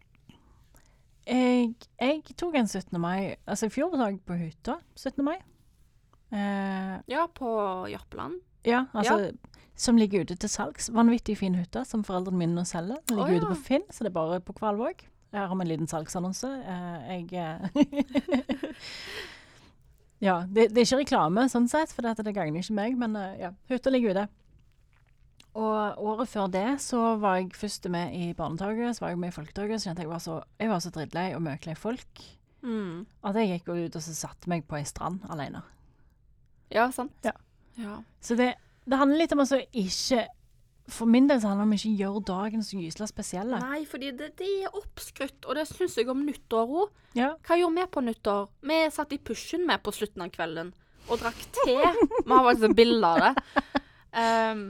Jeg, jeg tok en 17. mai Altså, i fjor var jeg på hytta 17. mai. Eh, Ja, på Jørpeland. ja, altså Som ligger ute til salgs. Vanvittig fin hytte som foreldrene mine nå selger. Den ligger Å, ute på Finn, så det er bare på Kvalvåg. Her har vi en liten salgsannonse. Eh, jeg eh, Ja. Det, det er ikke reklame sånn sett, for dette, det gagner ikke meg, men eh, ja. Hytta ligger ute. Og året før det så var jeg først med i barnetoget, så var jeg med i folketoget, så kjente jeg var så, jeg var så drittlei og møklei folk Mm. at jeg gikk ut og så satte meg på ei strand alene. Ja, sant? Ja. ja. Så det, det handler litt om å ikke For min del så handler det om ikke å gjøre dagen så gysla spesiell. Nei, fordi det, det er oppskrytt, og det syns jeg om nyttår òg. Ja. Hva gjorde vi på nyttår? Vi satt i pushen med på slutten av kvelden og drakk te. Vi har faktisk bilde av det. Um,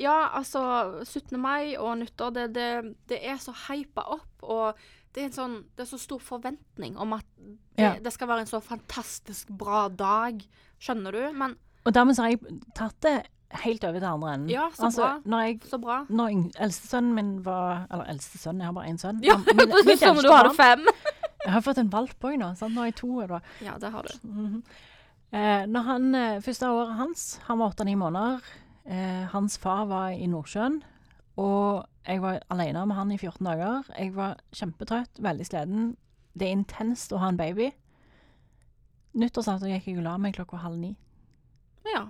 ja, altså 17. mai og nyttår, det, det, det er så hypa opp, og det er, en sånn, det er så stor forventning om at det, Ja. det skal være en så fantastisk bra dag. Skjønner du? Men Og dermed så har jeg tatt det helt over til andre enden. Ja, så altså, bra. Når jeg så bra. når eldstesønnen min var Eller eldstesønnen, jeg har bare én sønn. Ja, min, min- som eldste du har fem. Jeg har fått en valp òg nå. Sant? Nå er jeg to. Da. Ja, det har du. Mhm. eh, når han, eh, første året hans, han var åtte-ni måneder. Eh, hans far var i Nordsjøen. Og jeg var alene med han i 14 dager. Jeg var kjempetrøtt, veldig sliten. Det er intenst å ha en baby. Nyttårsaften gikk jeg og la meg klokka halv ni. Ja.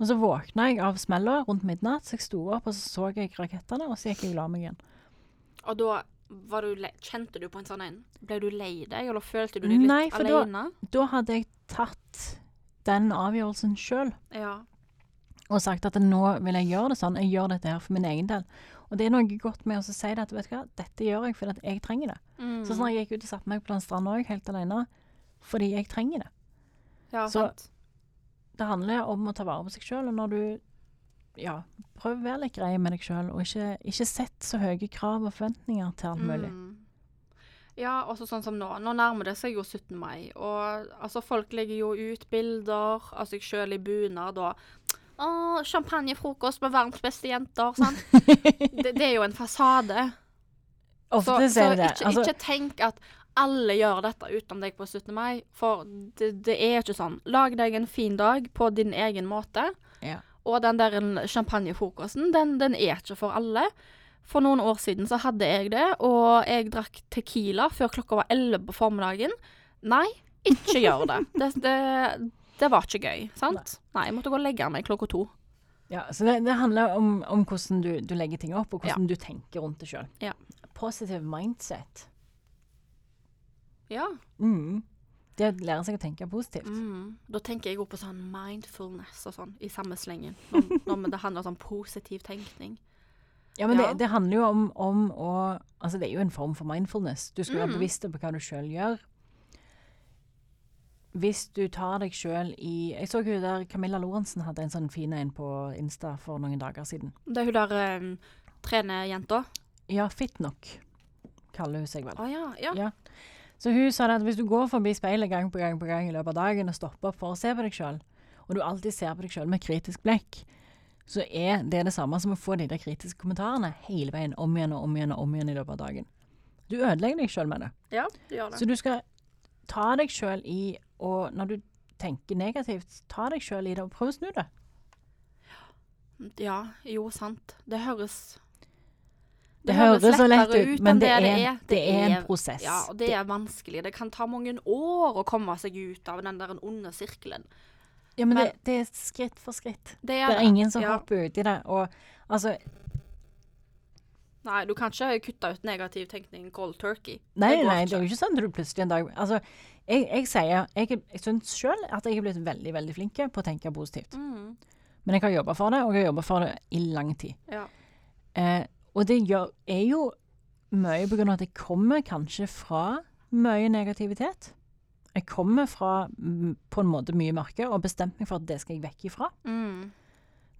Og så våkna jeg av smella rundt midnatt, så jeg sto opp og så så jeg rakettene, og så gikk jeg og la meg igjen. Og da var du kjente du på en sånn en Ble du lei deg, eller følte du deg litt Nei, for da- alene? Da hadde jeg tatt den avgjørelsen sjøl. Ja. og sagt at nå vil jeg gjøre det sånn. Jeg gjør dette her for min egen del. Og det er noe godt med å si det at vet du hva, dette gjør jeg fordi jeg trenger det. Mm. Sånn som jeg gikk ut og satte meg på den stranda òg, helt alene, fordi jeg trenger det. ja, så- sant. Det handler om å ta vare på seg sjøl, og når du ja, prøv å være litt grei med deg sjøl, og ikke, ikke sett så høye krav og forventninger til alt mulig. Mm. Ja, også sånn som nå. Nå nærmer det seg jo 17. mai, og altså folk legger jo ut bilder av seg sjøl i bunad og å, champagnefrokost med verdens beste jenter, sant. det, det er jo en fasade. Ofte så så det det. ikke, Altså, ikke tenk at alle gjør dette utenom deg på 17. mai, for det, det er ikke sånn. Lag deg en fin dag på din egen måte. ja. Og den der en champagnefrokosten, den, den er ikke for alle. For noen år siden så hadde jeg det, og jeg drakk Tequila før klokka var 11 på formiddagen. Nei, ikke gjør det. Det, det, det var ikke gøy, sant? Nei, jeg måtte gå og legge meg klokka to. Ja, så det, det handler om, om hvordan du, du legger ting opp, og hvordan du tenker rundt det sjøl. Ja. Positive mindset. Ja. Mm. Det å lære seg å tenke positivt. Mm. Da tenker jeg også på sånn mindfulness og sånn i samme slengen. Når, når det handler om sånn positiv tenkning. Ja, men Ja. Det, det handler jo om, om å Altså, det er jo en form for mindfulness. Du skal være Mm. bevisst på hva du sjøl gjør. Hvis du tar deg sjøl i Jeg så hun der Camilla Lorentzen hadde en sånn fin en på Insta for noen dager siden. Det er hun der um, trenerjenta. Ja, fit nok, kaller hun seg vel. Å ja, ja. Ja. Så hun sa at hvis du går forbi speilet gang på gang på gang i løpet av dagen og stopper opp for å se på deg sjøl, og du alltid ser på deg sjøl med kritisk blekk, så er det det samme som å få de der kritiske kommentarene hele veien om igjen og om igjen og om igjen i løpet av dagen. Du ødelegger deg sjøl med det. Ja, det gjør det. Så du skal ta deg sjøl i og når du tenker negativt, ta deg sjøl i det og prøv å snu det. Ja, jo, sant. Det høres Det høres så lett lettere ut, men det det, er, det er en prosess. Ja, og det er vanskelig. Det kan ta mange år å komme seg ut av den der onde sirkelen. Ja, men, men- det, er skritt for skritt. Det er, er ingen som ja. hopper uti det. Og altså Nei, du kan ikke kutte ut negativ tenkning cold turkey. Nei, Det nei, det er jo ikke sånn at du plutselig en dag Altså, jeg, jeg sier Jeg, er- jeg syns sjøl at jeg er blitt veldig, veldig flink på å tenke positivt. Mm, Men jeg har jobba for det, og jeg har jobba for det i lang tid. ja. Eh, og det gjør, er jo mye på grunn av at jeg kommer kanskje fra mye negativitet. Jeg kommer fra på en måte mye mørke, og har bestemt meg for at det skal jeg vekk ifra. Mm.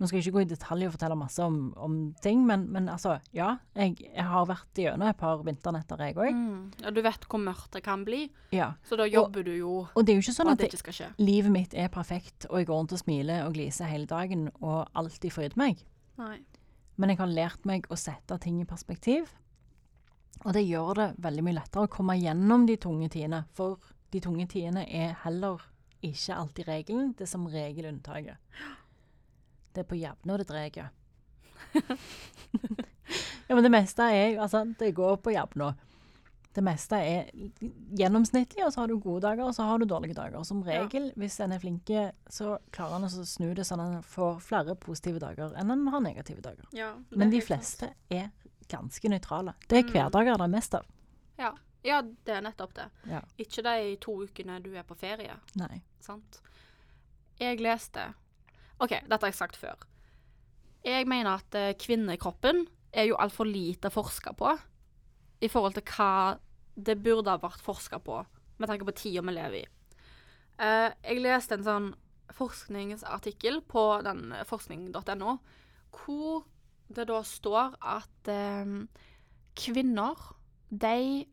Nå skal jeg ikke gå i detalj og fortelle masse om, om ting, men, men altså, ja. Jeg, jeg har vært gjennom et par vinternetter, jeg òg. Mm. ja. Du vet hvor mørkt det kan bli, Ja. så da jobber du jo Og det er jo ikke sånn at det det, ikke livet mitt er perfekt, og jeg går rundt og smiler og gliser hele dagen og alltid fryder meg. Nei. Men jeg har lært meg å sette ting i perspektiv. Og det gjør det veldig mye lettere å komme gjennom de tunge tidene. For de tunge tidene er heller ikke alltid regelen, det er som regel unntaket. Det er på jevne og det dreier. ja, men det meste er jo Altså, det går på jevne. Det meste er gjennomsnittlig, og så har du gode dager, og så har du dårlige dager. Som Ja. regel, hvis en er flink, så klarer han å snu det sånn at en får flere positive dager enn en har negative dager. Ja, Men de fleste sant. er ganske nøytrale. Det er Mm. hverdager det er mest av. Ja. ja, det er nettopp det. Ja. Ikke de to ukene du er på ferie. Nei. Sant? Jeg leste OK, dette har jeg sagt før. Jeg mener at eh, kvinnekroppen er jo altfor lite forska på i forhold til hva det burde ha vært forska på, med tanke på tida vi lever i. Eh, jeg leste en sånn forskningsartikkel på den eh, forskning.no, hvor det da står at eh, kvinner, de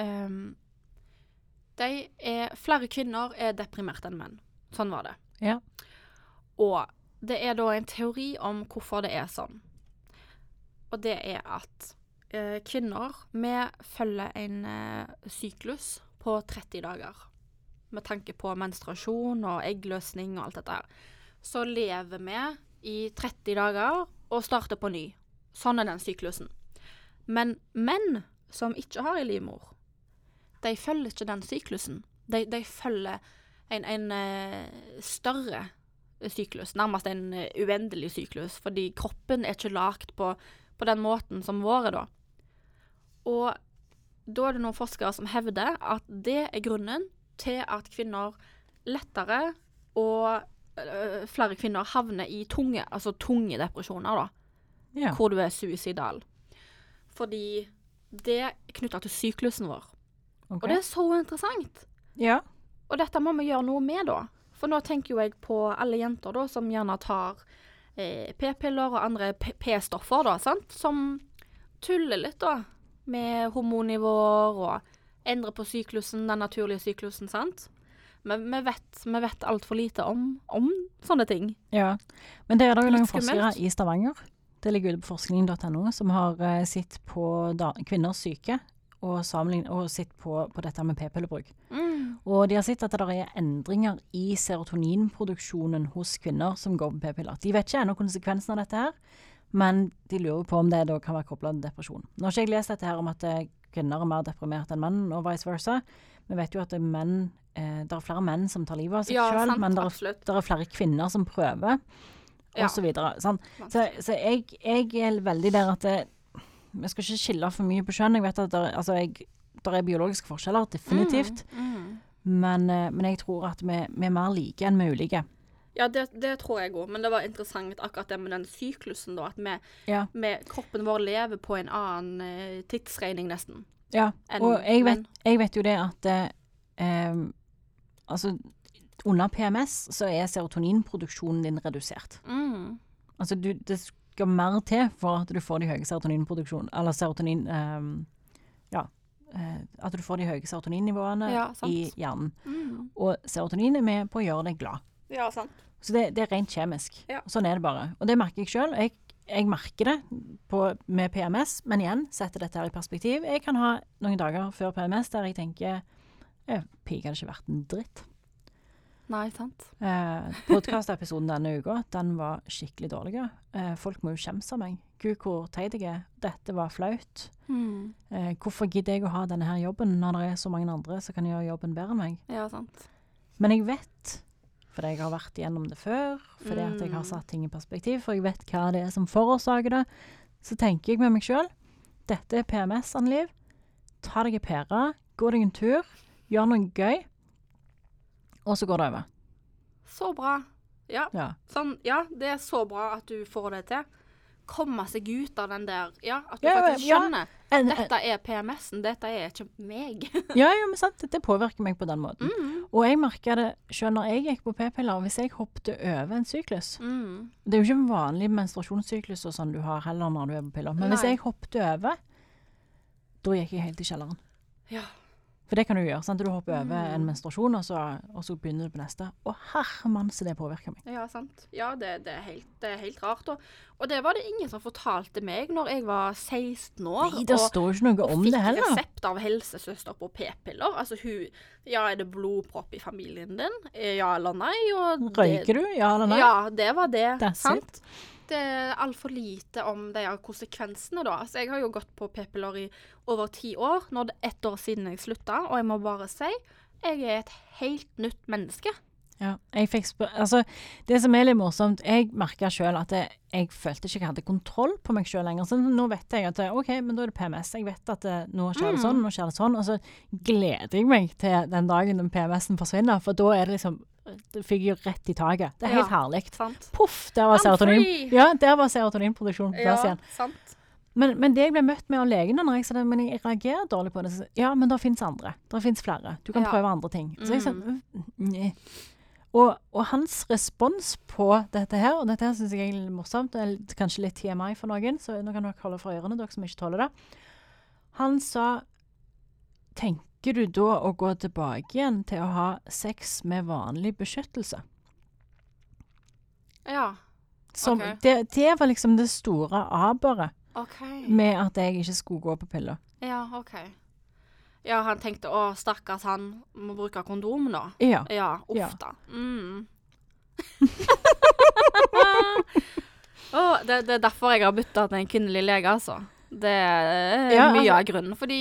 eh, de er, Flere kvinner er deprimerte enn menn. Sånn var det. Ja. Og det er da en teori om hvorfor det er sånn. Og det er at kvinner Vi følger en eh, syklus på 30 dager. Med tanke på menstruasjon og eggløsning og alt dette her. Så lever vi i 30 dager og starter på ny. Sånn er den syklusen. Men menn som ikke har ei livmor, de følger ikke den syklusen. De, de følger en, en eh, større syklus, nærmest en eh, uendelig syklus, fordi kroppen er ikke lagd på, på den måten som vår er da. Og da er det noen forskere som hevder at det er grunnen til at kvinner lettere og øh, flere kvinner havner i tunge, altså tunge depresjoner, da Ja. hvor du er suicidal. Fordi det er knytta til syklusen vår. Okay. Og det er så interessant. ja. Og dette må vi gjøre noe med, da. For nå tenker jo jeg på alle jenter da, som gjerne tar eh, p-piller og andre p-stoffer, da, sant. Som tuller litt, da. Med hormonnivåer og endre på syklusen, den naturlige syklusen, sant. Men vi vet, vi vet altfor lite om, om sånne ting. ja. Men det er det jo noen forskere i Stavanger, det ligger ute på forskning.no, som har uh, sett på da, kvinners syke og, og sett på, på dette med p-pillebruk. Mm. Og de har sett at det er endringer i serotoninproduksjonen hos kvinner som går på p-piller. De vet ikke ennå konsekvensen av dette her, Men de lurer på om det da kan være kobla til depresjon. Nå har ikke jeg lest dette her om at eh, kvinner er mer deprimert enn menn, og vice versa. Vi vet jo at det er menn eh, Det er flere menn som tar livet av seg Ja, selv, men det er, det er flere kvinner som prøver, Ja. og så. Så, så jeg, jeg er veldig der at det, Vi skal ikke skille for mye på kjønn. Jeg vet at det, altså jeg, det er biologiske forskjeller, definitivt. Mm. Men, eh, men jeg tror at vi, vi er mer like enn vi er ulike. Ja, det, det tror jeg òg, men det var interessant akkurat det med den syklusen, da. At vi, Ja. med kroppen vår lever på en annen eh, tidsregning, nesten. Ja, Enn og jeg vet, jeg vet jo det at eh, em, Altså, under PMS så er serotoninproduksjonen din redusert. Mm. Altså, du, det skal mer til for at du får de høye serotoninproduksjon... Eller serotonin em, Ja. eh, at du får de høye serotoninnivåene Ja, i hjernen. Mm. Og serotonin er med på å gjøre deg glad. Ja, sant. Så det, det er rent kjemisk. Ja. Sånn er det bare. Og det merker jeg sjøl. Jeg, jeg merker det på, med PMS, men igjen, setter dette her i perspektiv. Jeg kan ha noen dager før PMS der jeg tenker Pika hadde ikke vært en dritt. Nei, sant. Eh, Podkastepisoden denne uka, den var skikkelig dårlig. Eh, folk må jo skjemmes av meg. Gud, hvor teit jeg er. Dette var flaut. Mm. Eh, hvorfor gidder jeg å ha denne her jobben når det er så mange andre som kan gjøre jobben bedre enn meg? Ja, sant. Men jeg vet, fordi jeg har vært gjennom det før, fordi at jeg har Mm. satt ting i perspektiv, for jeg vet hva det er som forårsaker det, så tenker jeg med meg sjøl dette er PMS, Anne-Liv. Ta deg en pære, gå deg en tur, gjør noe gøy, og så går det over. Så bra. Ja, Ja. sånn, ja, det er så bra at du får det til. Komme seg ut av den der Ja, at du Ja, faktisk skjønner. Ja. Dette er PMS-en, dette er ikke meg. ja, ja, men sant, det påvirker meg på den måten. mm. Og jeg merka det sjøl når jeg gikk på p-piller, hvis jeg hoppet over en syklus Mm. Det er jo ikke en vanlig menstruasjonssyklus og sånn du har heller når du er på piller, men hvis jeg hoppet over, da gikk jeg helt i kjelleren. Ja. For det kan du gjøre. sant? Du hopper over Mm. en menstruasjon, og så, og så begynner du på neste. Å herremann, så det påvirker meg. Ja, sant. Ja, det, det, er, helt, det er helt rart. Og, og det var det ingen som fortalte meg når jeg var 16 år. Nei, det og, står ikke noe om det heller. Og fikk resept av helsesøster på p-piller. Altså hun Ja, er det blodpropp i familien din? Ja eller nei? Og Røyker du? Ja eller nei? Ja, det var det. That's sant? Det eh, altfor lite om de her konsekvensene, da. Altså, jeg har jo gått på p-piller i over ti år. Nå er det ett år siden jeg slutta, og jeg må bare si jeg er et helt nytt menneske. Ja, jeg fikk spør altså, det som er litt morsomt, jeg merka sjøl at jeg, jeg følte ikke jeg hadde kontroll på meg sjøl lenger. Så nå vet jeg at OK, men da er det PMS. Jeg vet at det, nå skjer det Mm. sånn, nå skjer det sånn. Og så gleder jeg meg til den dagen den PMS-en forsvinner, for da er det liksom Det fikk jeg jo rett i taket. Det er helt Ja. herlig. Poff, der var serotonin. Ja, der var serotoninproduksjonen på plass Ja, igjen. sant. Men, men det jeg ble møtt med av legene når jeg sa det, men jeg reagerer dårlig på det, så, ja, men det fins andre. Det fins flere. Du kan Ja. prøve andre ting. Så jeg sa Mm. «Mm. Og, og hans respons på dette her, og dette her syns jeg er litt morsomt, det er kanskje litt TMI for noen, så nå kan dere holde for ørene, dere som ikke tåler det. Han sa Tenker du da å gå tilbake igjen til å ha sex med vanlig beskyttelse? Ja. Som, Ok. det, det var liksom det store aberet okay. med at jeg ikke skulle gå på piller. Ja, OK. Ja, han tenkte å, stakkars han må bruke kondom, nå. Ja. Ja, uff Ja. da. Mm. oh, det, det er derfor jeg har bytta til en kvinnelig lege, altså. Det er Ja, mye altså- av grunnen. Fordi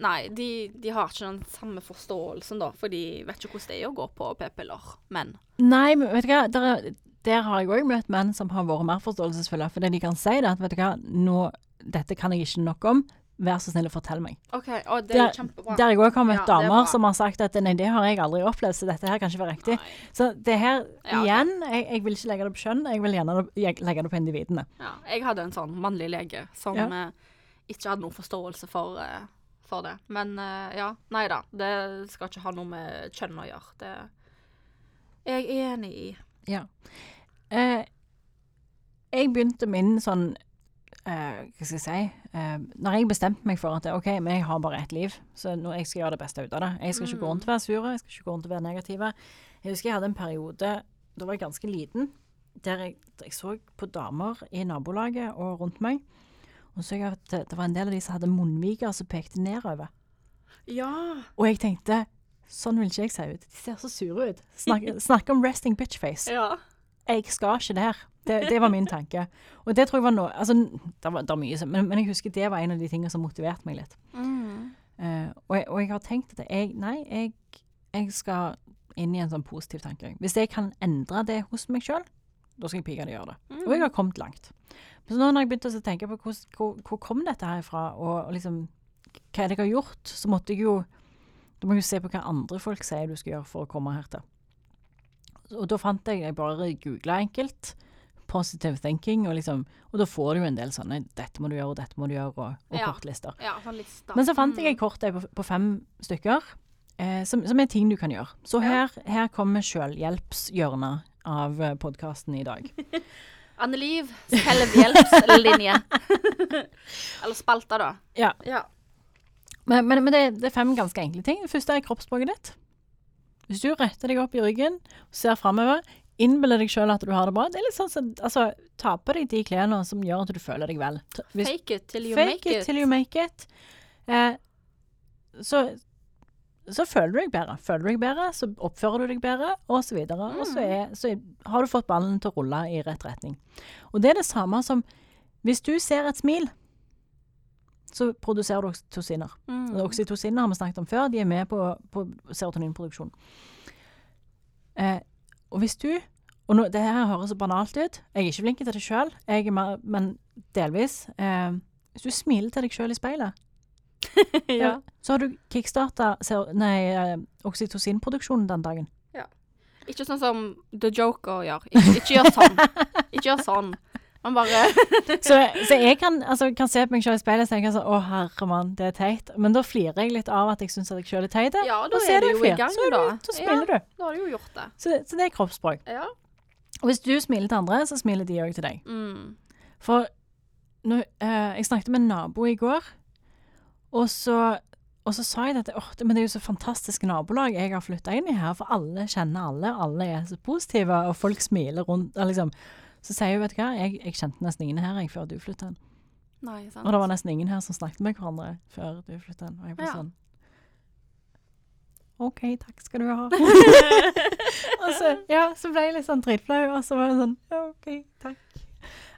Nei, de, de har ikke den samme forståelsen, da. For de vet ikke hvordan det er å gå på p-piller. Men Nei, men vet du hva, der, er- der har jeg òg møtt menn som har vært mer forståelsesfulle. For det de kan si, det er at vet du hva, nå, dette kan jeg ikke nok om. Vær så snill å fortelle meg. OK, og det er Der, kjempebra. der jeg òg har møtt Ja, er damer som har sagt at nei, det har jeg aldri opplevd, så dette her kan ikke være riktig. Nei. Så det her, Ja, igjen, jeg, jeg vil ikke legge det på kjønn, jeg vil gjerne legge det på individene. Ja, jeg hadde en sånn mannlig lege som Ja. eh, ikke hadde noen forståelse for, eh, for det. Men eh, ja, nei da. Det skal ikke ha noe med kjønn å gjøre. Det er jeg enig i. Ja. Eh, jeg begynte min sånn eh, Hva skal jeg si eh, Når jeg bestemte meg for at OK, men jeg har bare ett liv, så nå, jeg skal gjøre det beste ut av det. Jeg skal ikke gå rundt og være sur, jeg skal ikke gå rundt og være negativ. Jeg husker jeg hadde en periode da var jeg ganske liten, der jeg, der jeg så på damer i nabolaget og rundt meg. Og så jeg at det var en del av de som hadde munnviker som pekte nedover. Ja. Og jeg tenkte sånn vil ikke jeg se ut. De ser så sure ut. Snakk, snakk om resting bitch face. Ja. jeg skal ikke der. Det, det var min tanke. Og det tror jeg var noe Altså, det var, det var mye, men, men jeg husker det var en av de tingene som motiverte meg litt. Mm. Uh, og, jeg, og jeg har tenkt at jeg, nei, jeg, jeg skal inn i en sånn positiv tanke. Hvis jeg kan endre det hos meg sjøl, da skal jeg pinadø gjøre det. Mm. Og jeg har kommet langt. Men så nå når jeg begynte å tenke på hvor, hvor, hvor kom dette her ifra, og, og liksom hva er det jeg har gjort, så måtte jeg jo Du må jo se på hva andre folk sier du skal gjøre for å komme her til. Og da fant jeg Jeg bare googla enkelt. Positive thinking, og liksom Og da får du jo en del sånne 'dette må du gjøre, dette må du gjøre', og, og Ja. kortlister. Ja, sånn. Men så fant jeg Mm. ei kort på, på fem stykker, eh, som, som er ting du kan gjøre. Så her, her kommer selvhjelpshjørnet av eh, podkasten i dag. Anneliv, selvhjelpslinje. Eller spalta, da. Ja. Ja. Men, men, men det, det er fem ganske enkle ting. Det første er kroppsspråket ditt. Hvis du retter deg opp i ryggen og ser framover, innbiller deg sjøl at du har det bra. Det er litt sånn som altså, Ta på deg de klærne som gjør at du føler deg vel. Hvis, Fake it till you make it. till you make it. Eh, så, så føler du deg bedre. Føler du deg bedre, så oppfører du deg bedre, og så videre. Og så, er, så har du fått ballen til å rulle i rett retning. Og det er det samme som Hvis du ser et smil, så produserer du oksytociner. Mm. Oksytociner har vi snakket om før. De er med på, på serotoninproduksjon. Eh, og hvis du Og nå, det her høres så banalt ut. Jeg er ikke flink til det sjøl, men delvis. Eh, hvis du smiler til deg sjøl i speilet, ja. så har du kickstarta eh, oksytocinproduksjonen den dagen. Ikke sånn som The Joker gjør. Ikke, ikke gjør sånn. Ikke gjør sånn. Man bare Så, så jeg kan, altså, kan se på meg sjøl i speilet og tenke sånn Å, herre mann, det er teit. Men da flirer jeg litt av at jeg syns at jeg sjøl er teit. Ja, da er du jo flir. i gang, så, da. du, så smiler du. Da har du jo gjort det. Så, så det er kroppsspråk. Ja. Og hvis du smiler til andre, så smiler de òg til deg. Mm. For når, uh, jeg snakket med en nabo i går, og så, og så sa jeg at oh, det, Men det er jo så fantastisk nabolag jeg har flytta inn i her, for alle kjenner alle, alle er så positive, og folk smiler rundt. Liksom. Så sier hun, vet du hva, jeg, jeg kjente nesten ingen her jeg, før du flytta inn. Nei, sant. Og det var nesten ingen her som snakket med hverandre før du flytta inn. Og jeg bare Ja. sånn OK, takk skal du ha. og så, ja, så ble jeg litt sånn dritflau, og så var det sånn ja, OK, takk.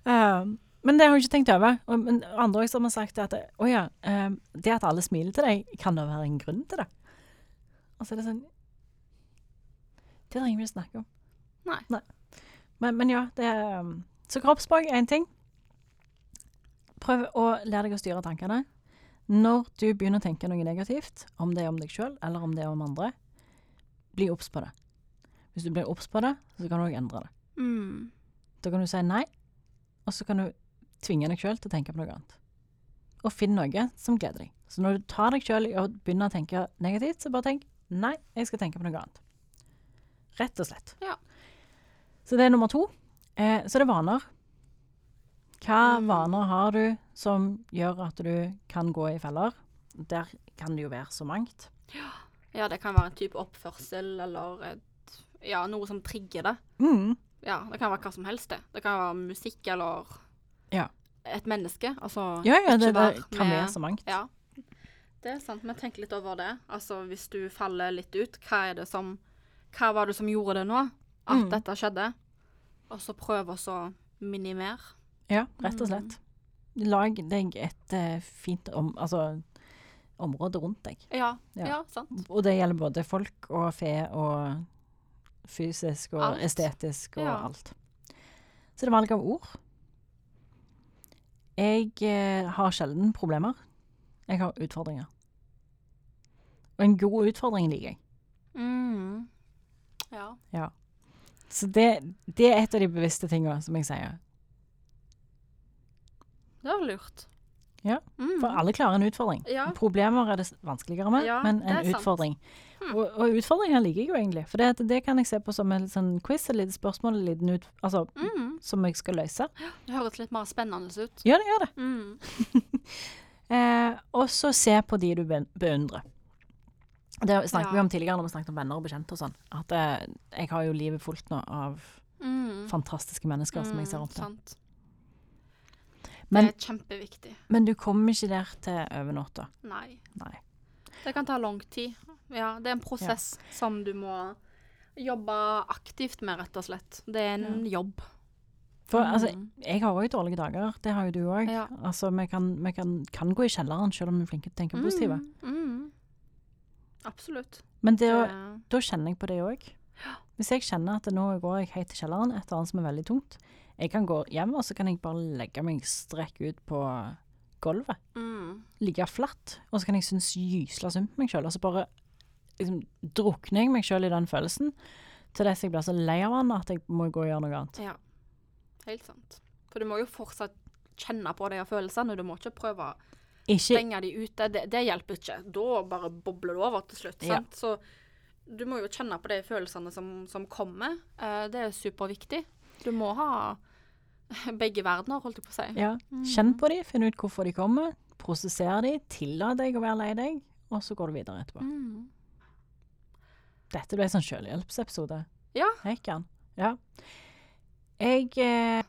Um, men det har jeg ikke tenkt over. Og, men andre også har sagt at å ja, um, det at alle smiler til deg, kan det være en grunn til det? Og så er det sånn Det trenger vi ikke snakke om. Nei. Nei. Men, men ja, det er um, Så kroppsspråk er én ting. Prøv å lære deg å styre tankene. Når du begynner å tenke noe negativt, om det er om deg sjøl eller om det er om andre, bli obs på det. Hvis du blir obs på det, så kan du òg endre det. Mm. Da kan du si nei, og så kan du tvinge deg sjøl til å tenke på noe annet. Og finn noe som gleder deg. Så når du tar deg sjøl i å begynne å tenke negativt, så bare tenk nei, jeg skal tenke på noe annet. Rett og slett. Ja. Så det er nummer to. Eh, så det er vaner. Hva Mm. vaner har du som gjør at du kan gå i feller? Der kan det jo være så mangt. Ja, det kan være en type oppførsel eller et, ja, noe som trigger det. Mm. Ja, det kan være hva som helst, det. Det kan være musikk eller Ja. et menneske. Altså Ja, ja, det, det kan med- være så mangt. Ja. Det er sant. Men tenk litt over det. Altså, hvis du faller litt ut, hva er det som Hva var det som gjorde det nå? At Mm. dette skjedde? Og så prøv å minimere. Ja, rett og Mm. slett. Lag deg et uh, fint om, altså, område rundt deg. Ja, Ja. ja. sant. Og det gjelder både folk og fe og fysisk og Alt. estetisk og Ja. alt. Så det er valg av ord. Jeg eh, har sjelden problemer. Jeg har utfordringer. Og en god utfordring liker jeg. Mm. Ja. Så det, det er et av de bevisste tingene som jeg sier. Det var lurt. Ja, Mm. For alle klarer en utfordring. Ja. Problemer er det vanskeligere med, Ja, men en utfordring. Hmm. Og, og utfordringer liker jeg jo egentlig, for det, det kan jeg se på som en sånn quiz, et lite spørsmål, liten ut, altså, Mm. som jeg skal løse. Det høres litt mer spennende ut. Ja, det gjør det. Mm. Eh, og så se på de du beundrer. Det snakket Ja. vi om tidligere når vi snakket om venner og bekjente og sånn. At jeg, jeg har jo livet fullt nå av Mm. fantastiske mennesker som jeg ser opp til. Sant. Men, det er kjempeviktig. men du kommer ikke der til over natta. Nei. Nei. Det kan ta lang tid. Ja, det er en prosess som du må jobbe aktivt med, rett og slett. Det er en jobb. For altså, Mm. jeg har òg dårlige dager. Det har jo du òg. Ja. Altså, vi kan, vi kan, kan gå i kjelleren selv om vi er flinke til å tenke positive. Mm, mm. Absolutt. Men det, Det- da kjenner jeg på det òg. Hvis jeg kjenner at nå går jeg helt til kjelleren, et eller annet som er veldig tungt Jeg kan gå hjem, og så kan jeg bare legge meg strekk ut på gulvet. mm. Ligge flatt. Og så kan jeg synes gysla synd på meg sjøl. Og så bare liksom, drukner jeg meg sjøl i den følelsen til dess jeg blir så lei av den at jeg må gå og gjøre noe annet. Ja. Helt sant. For du må jo fortsatt kjenne på de følelsene. Du må ikke prøve å Ikke stenge de ute. Det, det hjelper ikke. Da bare bobler det over til slutt. Ja. Sant? Så du må jo kjenne på de følelsene som, som kommer. Uh, det er superviktig. Du må ha begge verdener, holdt jeg på å si. Ja. Kjenn på de, finn ut hvorfor de kommer, prosessere de, tillat deg å være lei deg, og så går du videre etterpå. Mm. Dette ble en sånn selvhjelpsepisode. Ja. Ja. Jeg eh,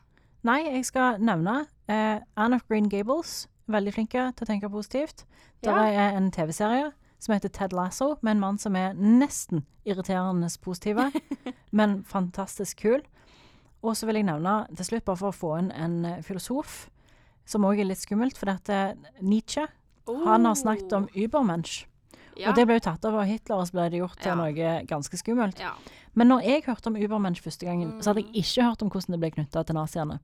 Nei, jeg skal nevne eh, Anne of Green Gables. Veldig flinke til å tenke positivt. Der Ja. er en TV-serie som heter Ted Lasso, med en mann som er nesten irriterende positive, men fantastisk kul. Og så vil jeg nevne til slutt, bare for å få inn en eh, filosof, som òg er litt skummelt, for dette Nietzsche. Han har snakket om Übermensch. Oh. ja. Og det ble jo tatt av av Hitler, og så ble det gjort til Ja. noe ganske skummelt. ja. Men når jeg hørte om Übermensch første gangen, så hadde Mm. jeg ikke hørt om hvordan det ble knytta til naziene.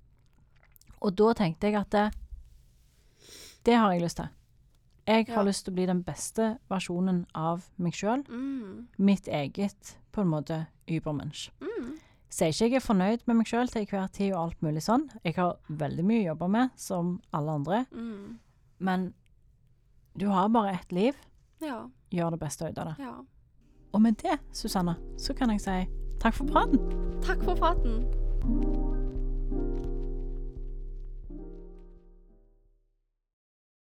Og da tenkte jeg at det, det har jeg lyst til. Jeg har Ja. lyst til å bli den beste versjonen av meg sjøl. Mm. Mitt eget, på en måte, Übermensch. Mm. Sier ikke jeg er fornøyd med meg sjøl til hver tid og alt mulig sånn. Jeg har veldig mye å jobbe med, som alle andre. Mm. Men du har bare ett liv. Ja. Gjør det beste ut av det. ja. Og med det, Susanne, så kan jeg si takk for praten. Takk for praten.